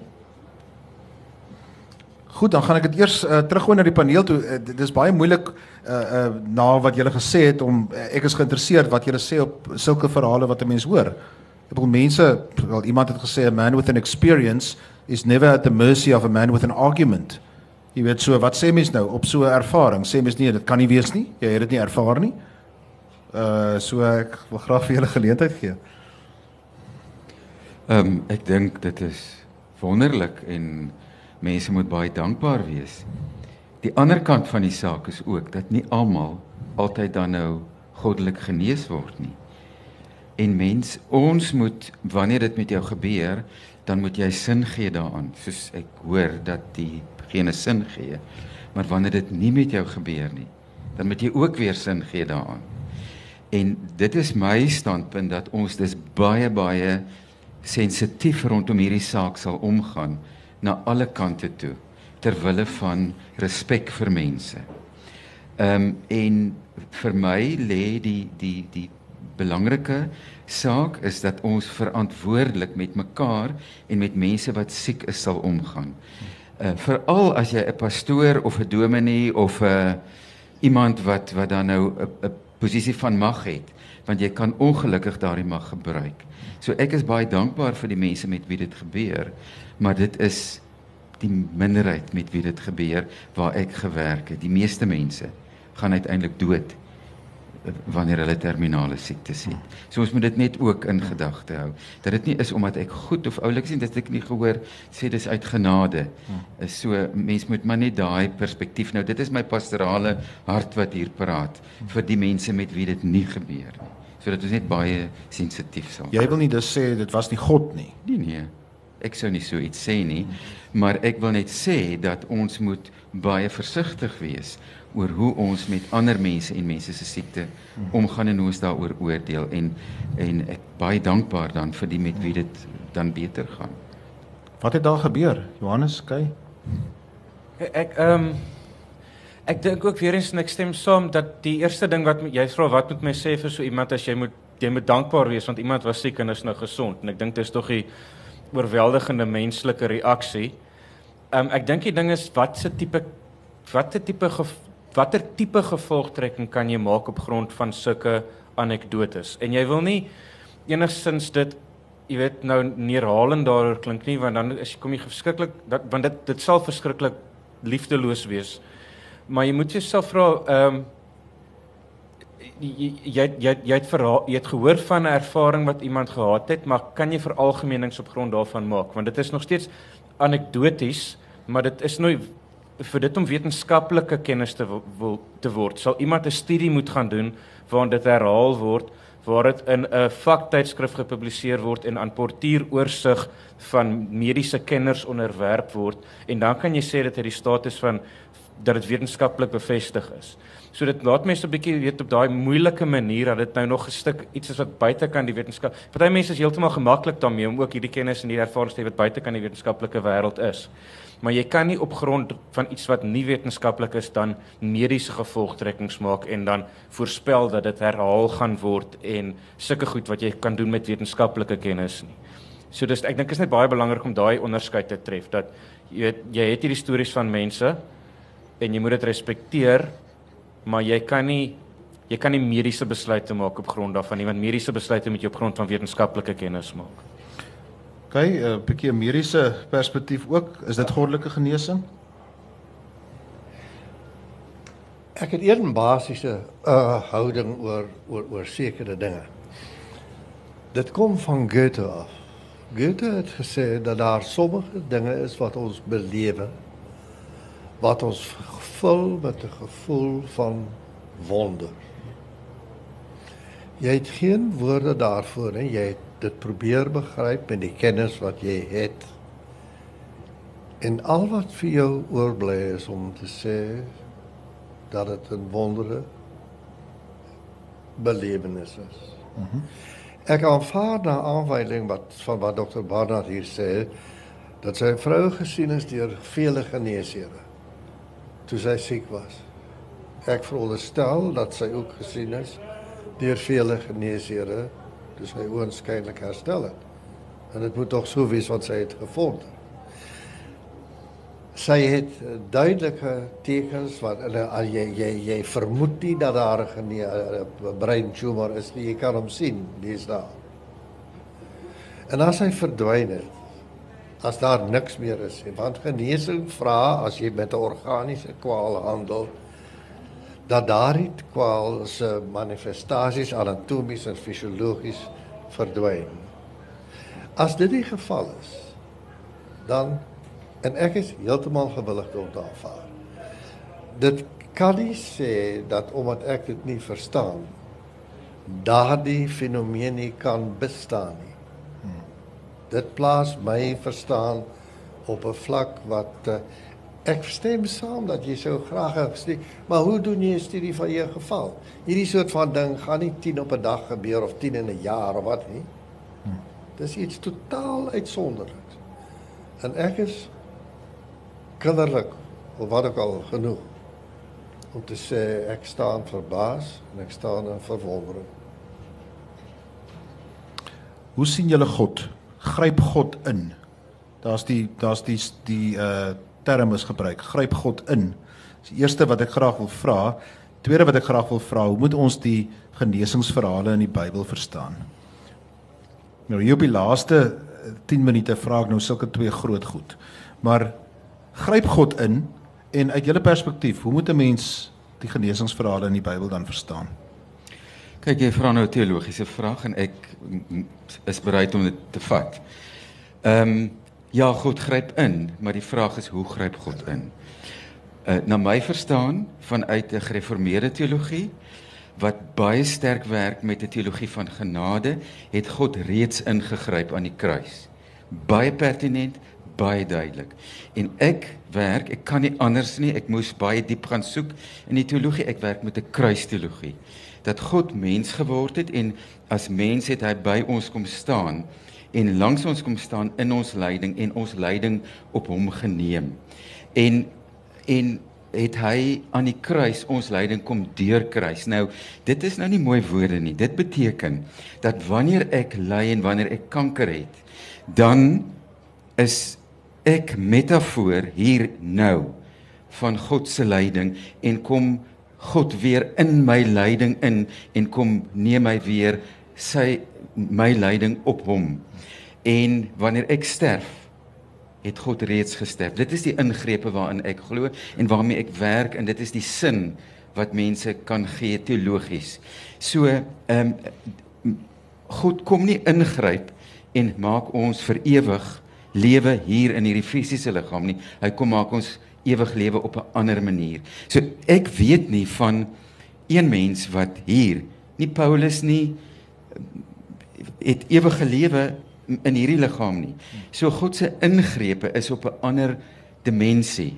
Goed, dan gaan ek dit eers uh, teruggooi na die paneel toe. Uh, dit is baie moeilik uh uh na wat julle gesê het om uh, ek is geïnteresseerd wat julle sê op sulke verhale wat 'n mens hoor. Ek bedoel mense, wel iemand het gesê a man with an experience is never at the mercy of a man with an argument. Jy weet so, wat sê mens nou op so 'n ervaring? Sê mens nee, dit kan nie wees nie. Jy het dit nie ervaar nie. Uh so ek wil graag vir julle geleentheid gee. Ehm um, ek dink dit is wonderlik en Mense moet baie dankbaar wees. Die ander kant van die saak is ook dat nie almal altyd dan nou goddelik genees word nie. En mens, ons moet wanneer dit met jou gebeur, dan moet jy sin gee daaraan. Soos ek hoor dat die gene sin gee. Maar wanneer dit nie met jou gebeur nie, dan moet jy ook weer sin gee daaraan. En dit is my standpunt dat ons dis baie baie sensitief rondom hierdie saak sal omgaan na alle kante toe ter wille van respek vir mense. Ehm um, en vir my lê die die die belangrike saak is dat ons verantwoordelik met mekaar en met mense wat siek is sal omgaan. Uh veral as jy 'n pastoor of 'n dominee of 'n uh, iemand wat wat dan nou 'n posisie van mag het, want jy kan ongelukkig daardie mag gebruik. So ek is baie dankbaar vir die mense met wie dit gebeur, maar dit is die minderheid met wie dit gebeur waar ek gewerk het. Die meeste mense gaan uiteindelik dood wanneer hulle terminale siektes het. So ons moet dit net ook in gedagte hou dat dit nie is omdat ek goed of oulik sien dat ek nie gehoor sê dis uit genade. Is so mens moet maar net daai perspektief nou dit is my pastorale hart wat hier praat vir die mense met wie dit nie gebeur nie. Sodat ons net baie sensitief sal. Jy wil nie dus sê dit was nie God nie. Nee nee. Ek sou nie so iets sê nie, maar ek wil net sê dat ons moet baie versigtig wees oor hoe ons met ander mense en mense se siekte omgaan en hoe ons daaroor oordeel en en ek baie dankbaar dan vir die met wie dit dan beter gaan. Wat het daar gebeur? Johannes, kyk. Ek ehm um, ek dink ook weer eens en ek stem saam dat die eerste ding wat jy vra wat moet my sê vir so iemand as jy moet jy moet dankbaar wees want iemand was siek en is nou gesond en ek dink dit is tog 'n oorweldigende menslike reaksie. Ehm um, ek dink die ding is wat se tipe watter tipe watter tipe gevolgtrekking kan jy maak op grond van sulke anekdotes? En jy wil nie enigstens dit jy weet nou neerhalend daaroor klink nie want dan is jy kom jy verskriklik want dit dit sal verskriklik liefdeloos wees. Maar jy moet jouself vra ehm um, jy jy jy jy het verhaal, jy het gehoor van 'n ervaring wat iemand gehad het, maar kan jy veralgemenings op grond daarvan maak? Want dit is nog steeds anekdoties, maar dit is nou vir dit om wetenskaplike kennis te wil te word, sal iemand 'n studie moet gaan doen waarin dit herhaal word, waar dit in 'n vaktydskrif gepubliseer word en aan portuïeroorsig van mediese kenners onderwerp word en dan kan jy sê dit het die status van dat dit wetenskaplik bevestig is. So dit laat mense 'n bietjie weet op daai moeilike manier dat dit nou nog 'n stuk iets is wat buite kan die wetenskap. Party mense is heeltemal gemaklik daarmee om ook hierdie kennis en hierdie ervarings te hê wat buite kan die wetenskaplike wêreld is maar jy kan nie op grond van iets wat nie wetenskaplik is dan mediese gevolgtrekkings maak en dan voorspel dat dit herhaal gaan word en sulke goed wat jy kan doen met wetenskaplike kennis nie. So dis ek dink is net baie belangrik om daai onderskeid te tref dat jy weet, jy het hierdie stories van mense en jy moet dit respekteer, maar jy kan nie jy kan nie mediese besluite maak op grond daarvan nie want mediese besluite moet jy op grond van wetenskaplike kennis maak. OK, 'n uh, bietjie mediese perspektief ook. Is dit goddelike genesing? Ek het een basiese uh houding oor oor oor sekere dinge. Dit kom van Goethe af. Goethe het gesê dat daar sommige dinge is wat ons belewe wat ons vul met 'n gevoel van wonder. Jy het geen woorde daarvoor en jy het dit probeer begryp met die kennis wat jy het. En al wat vir jou oorbly is om te sê dat dit 'n wondere belewenis is. Mhm. Mm Ek aanvaar na aanwyling wat van wat dokter Barnard hier sê dat sy vrou gesien is deur vele geneesere toe sy siek was. Ek veronderstel dat sy ook gesien is deur vele geneesere toe sy oënskynlik herstel het. En dit moet tog so wees wat sy het gevorder. Sy het duidelike tekens wat al jy jy jy vermoed nie dat daar 'n brein tumor is nie. Jy kan hom sien, dis daar. En as hy verdwyn het, as daar niks meer is nie, want genesing vra as jy met 'n organiese kwaal handel, dat daardie kwaal se manifestasies anatomies en fisiologies verdwyn. As dit die geval is, dan En ek is heeltemal gewillig om te aanvaar. Dit kan nie sê dat omdat ek dit nie verstaan daardie fenomeen nie kan bestaan nie. Dit plaas my verstaan op 'n vlak wat uh, ek stem saam dat jy sou graag 'n studie, maar hoe doen jy 'n studie van jou geval? Hierdie soort van ding gaan nie 10 op 'n dag gebeur of 10 in 'n jaar of wat nie. Dis iets totaal uitsonderliks. En ek is kinderlik of wat ook al genoeg om te sê ek staan verbaas en ek staan in verwondering. Hoe sien julle God? Gryp God in? Daar's die daar's die die uh term is gebruik. Gryp God in. Dis die eerste wat ek graag wil vra. Tweede wat ek graag wil vra, hoe moet ons die genesingsverhale in die Bybel verstaan? Nou hier op die laaste 10 minute vra ek nou sulke twee groot goed. Maar gryp God in en uit julle perspektief, hoe moet 'n mens die genesingsverhale in die Bybel dan verstaan? Kyk, jy vra nou 'n teologiese vraag en ek is bereid om dit te vat. Ehm um, ja, God gryp in, maar die vraag is hoe gryp God in? Uh, na my verstaan vanuit 'n gereformeerde teologie wat baie sterk werk met 'n teologie van genade, het God reeds ingegryp aan die kruis. Baie pertinent, baie duidelik. En ek werk, ek kan nie anders nie, ek moes baie diep gaan soek in die teologie. Ek werk met 'n kruisteologie. Dat God mens geword het en as mens het hy by ons kom staan en langs ons kom staan in ons lyding en ons lyding op hom geneem. En en het hy aan die kruis ons lyding kom deurkruis. Nou, dit is nou nie mooi woorde nie. Dit beteken dat wanneer ek ly en wanneer ek kanker het, dan is ek metafoor hier nou van God se lyding en kom God weer in my lyding in en kom neem my weer sy my lyding op hom. En wanneer ek sterf, het God reeds gesterf. Dit is die ingrepe waarin ek glo en waarmee ek werk en dit is die sin wat mense kan gee teologies. So, ehm um, God kom nie ingryp en maak ons vir ewig lewe hier in hierdie fisiese liggaam nie. Hy kom maak ons ewig lewe op 'n ander manier. So ek weet nie van een mens wat hier, nie Paulus nie, het ewige lewe in hierdie liggaam nie. So God se ingrepe is op 'n ander dimensie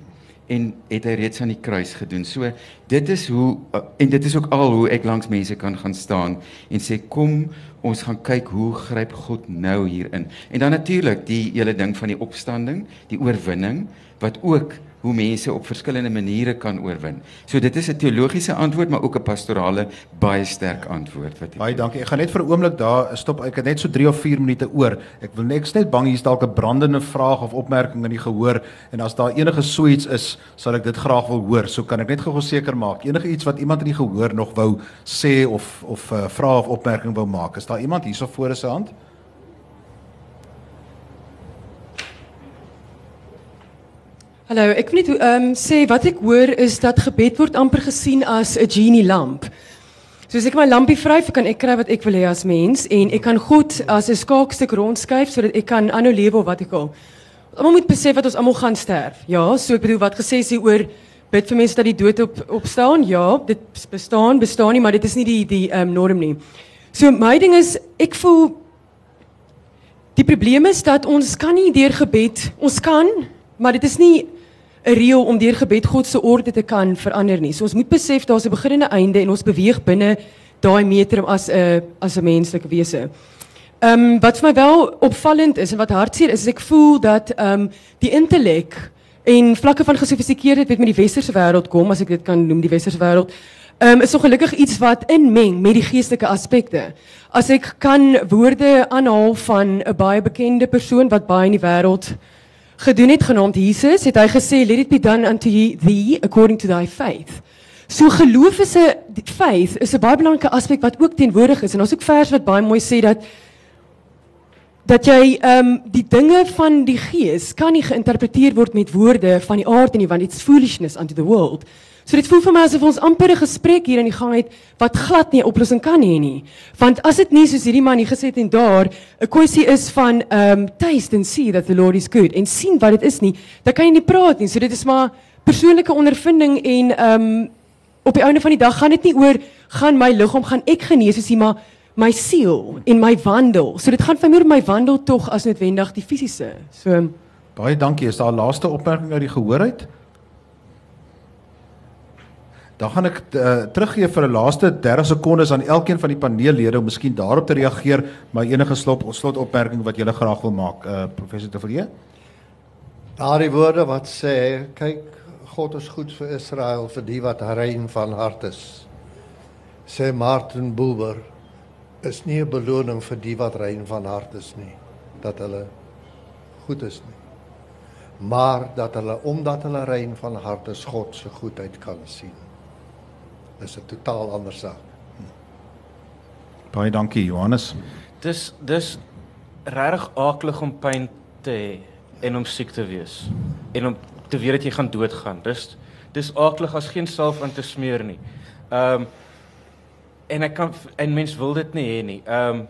en het hy reeds aan die kruis gedoen. So dit is hoe en dit is ook al hoe ek langs mense kan gaan staan en sê kom ons gaan kyk hoe gryp God nou hierin. En dan natuurlik die hele ding van die opstanding, die oorwinning wat ook hoe mense op verskillende maniere kan oorwin. So dit is 'n teologiese antwoord maar ook 'n pastorale baie sterk antwoord wat ek Baie dankie. Ek gaan net vir 'n oomblik daar stop. Ek het net so 3 of 4 minute oor. Ek wil net ek net bang hier's dalk 'n brandende vraag of opmerking in die gehoor en as daar enige so iets is, sal ek dit graag wil hoor. So kan ek net gou seker maak. Enige iets wat iemand in die gehoor nog wou sê of of 'n uh, vraag of opmerking wou maak. Is daar iemand hierso voor se hand? Hallo, ek wil net ehm um, sê wat ek hoor is dat gebed word amper gesien as 'n genie lamp. So as ek my lampie vryf, kan ek kry wat ek wil hê as mens en ek kan God as 'n skaakstuk rondskuif sodat ek kan aanhou lewe of wat ek wil. Almal moet besef dat ons almal gaan sterf. Ja, so ek bedoel wat gesê is hier oor bid vir mense dat die dood op opstaan. Ja, dit bestaan, bestaan nie, maar dit is nie die die ehm um, norm nie. So my ding is ek voel die probleem is dat ons kan nie deur gebed, ons kan, maar dit is nie 'n reël om deur gebed God se orde te kan verander nie. So ons moet besef daar's 'n begin en 'n einde en ons beweeg binne daai metrum as 'n as 'n menslike wese. Ehm um, wat vir my wel opvallend is en wat hartseer is, is ek voel dat ehm um, die intellek en vlakke van gesofistikeerdheid wat met die westerse wêreld kom, as ek dit kan noem, die westerse wêreld, ehm um, is so gelukkig iets wat inmeng met die geestelike aspekte. As ek kan woorde aanhaal van 'n baie bekende persoon wat baie in die wêreld gedoen het genaamd Jesus, het hy gesê let it be done unto thee according to thy faith. So geloof is 'n faith is 'n baie belangrike aspek wat ook teenwoordig is en ons ook vers wat baie mooi sê dat dat jy ehm um, die dinge van die gees kan nie geïnterpreteer word met woorde van die aard en nie want it's foolishness unto the world. So dit voel vir my asof ons amper 'n gesprek hier in die gang het wat glad nie 'n oplossing kan hê nie. Want as dit nie soos hierdie man hier gesê het en daar 'n kwessie is van um taste and see that the Lord is good en sien wat dit is nie, dan kan jy nie praat nie. So dit is maar persoonlike ondervinding en um op die einde van die dag gaan dit nie oor gaan my liggaam gaan ek genees as jy maar my siel en my wandel. So dit gaan vir my oor my wandel tog as noodwendig die fisiese. So Baie dankie. Is daar laaste opmerking uit die gehoor uit? Dan gaan ek uh, teruggee vir 'n laaste 30 sekondes aan elkeen van die paneellede om miskien daarop te reageer, maar enige slot slot opmerking wat julle graag wil maak, uh, professor De Villiers. Daardie woorde wat sê, kyk, God is goed vir Israel vir die wat rein van hart is. Sê Martin Buber is nie 'n beloning vir die wat rein van hart is nie, dat hulle goed is nie. Maar dat hulle omdat hulle rein van hart is, God se goedheid kan sien. Dis 'n totaal ander saak. Baie dankie, Johannes. Dis dis regtig aaklig om pyn te hê en om siek te wees en om te weet dat jy gaan doodgaan. Dis dis aaklig as geen salf aan te smeer nie. Ehm um, en ek kan en mens wil dit nie hê nie. Ehm um,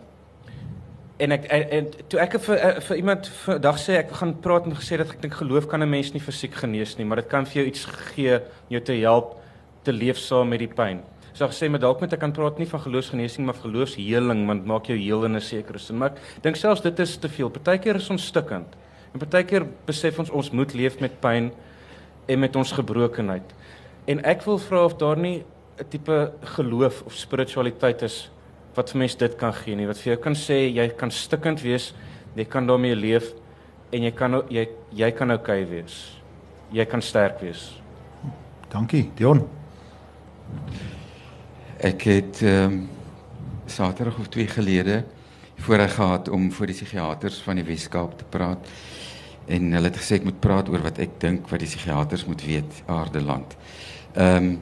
en ek en, en toe ek vir eh, vir iemand vandag sê ek gaan praat en gesê dat ek dink geloof kan 'n mens nie fisiek genees nie, maar dit kan vir jou iets gee om jou te help te leef saam met die pyn. So ek sê met dalk met ek kan praat nie van geloofsgenesing maar van geloofsheling want maak jou heel in 'n sekere sin. Maar ek dink selfs dit is te veel. Partykeer is ons stikkend. En partykeer besef ons ons moet leef met pyn en met ons gebrokenheid. En ek wil vra of daar nie 'n tipe geloof of spiritualiteit is wat vir mense dit kan gee nie. Wat vir jou kan sê jy kan stikkend wees, jy kan daarmee leef en jy kan jy jy kan oukei okay wees. Jy kan sterk wees. Dankie, Dion. Ek het ehm um, Saterdag of twee gelede voorreg gehad om voor die psigiaters van die Weskaap te praat. En hulle het gesê ek moet praat oor wat ek dink wat die psigiaters moet weet aardeland. Ehm um,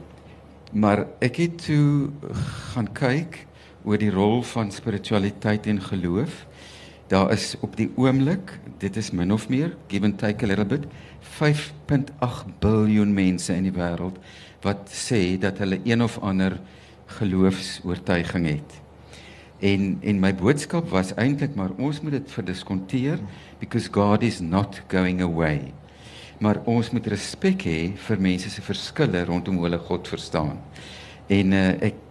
maar ek het toe gaan kyk oor die rol van spiritualiteit en geloof. Daar is op die oomblik, dit is min of meer, give and take a little bit, 5.8 biljoen mense in die wêreld wat sê dat hulle een of ander geloofs-oortuiging het. En en my boodskap was eintlik maar ons moet dit verdiskonteer because God is not going away. Maar ons moet respek hê vir mense se verskille rondom hoe hulle God verstaan. En uh, ek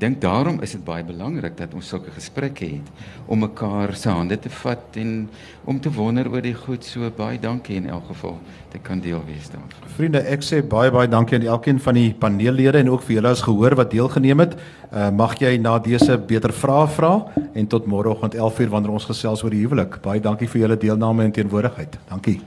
dink daarom is dit baie belangrik dat ons sulke gesprekke het om mekaar se hande te vat en om te wonder oor die goed so baie dankie in elk geval dit kan deel wees daarvan. Vriende, ek sê baie baie dankie aan elkeen van die paneellede en ook vir julle as gehoor wat deelgeneem het. Uh, mag jy na dese beter vrae vra en tot môreoggend 11:00 wanneer ons gesels oor die huwelik. Baie dankie vir julle deelname en teenwoordigheid. Dankie.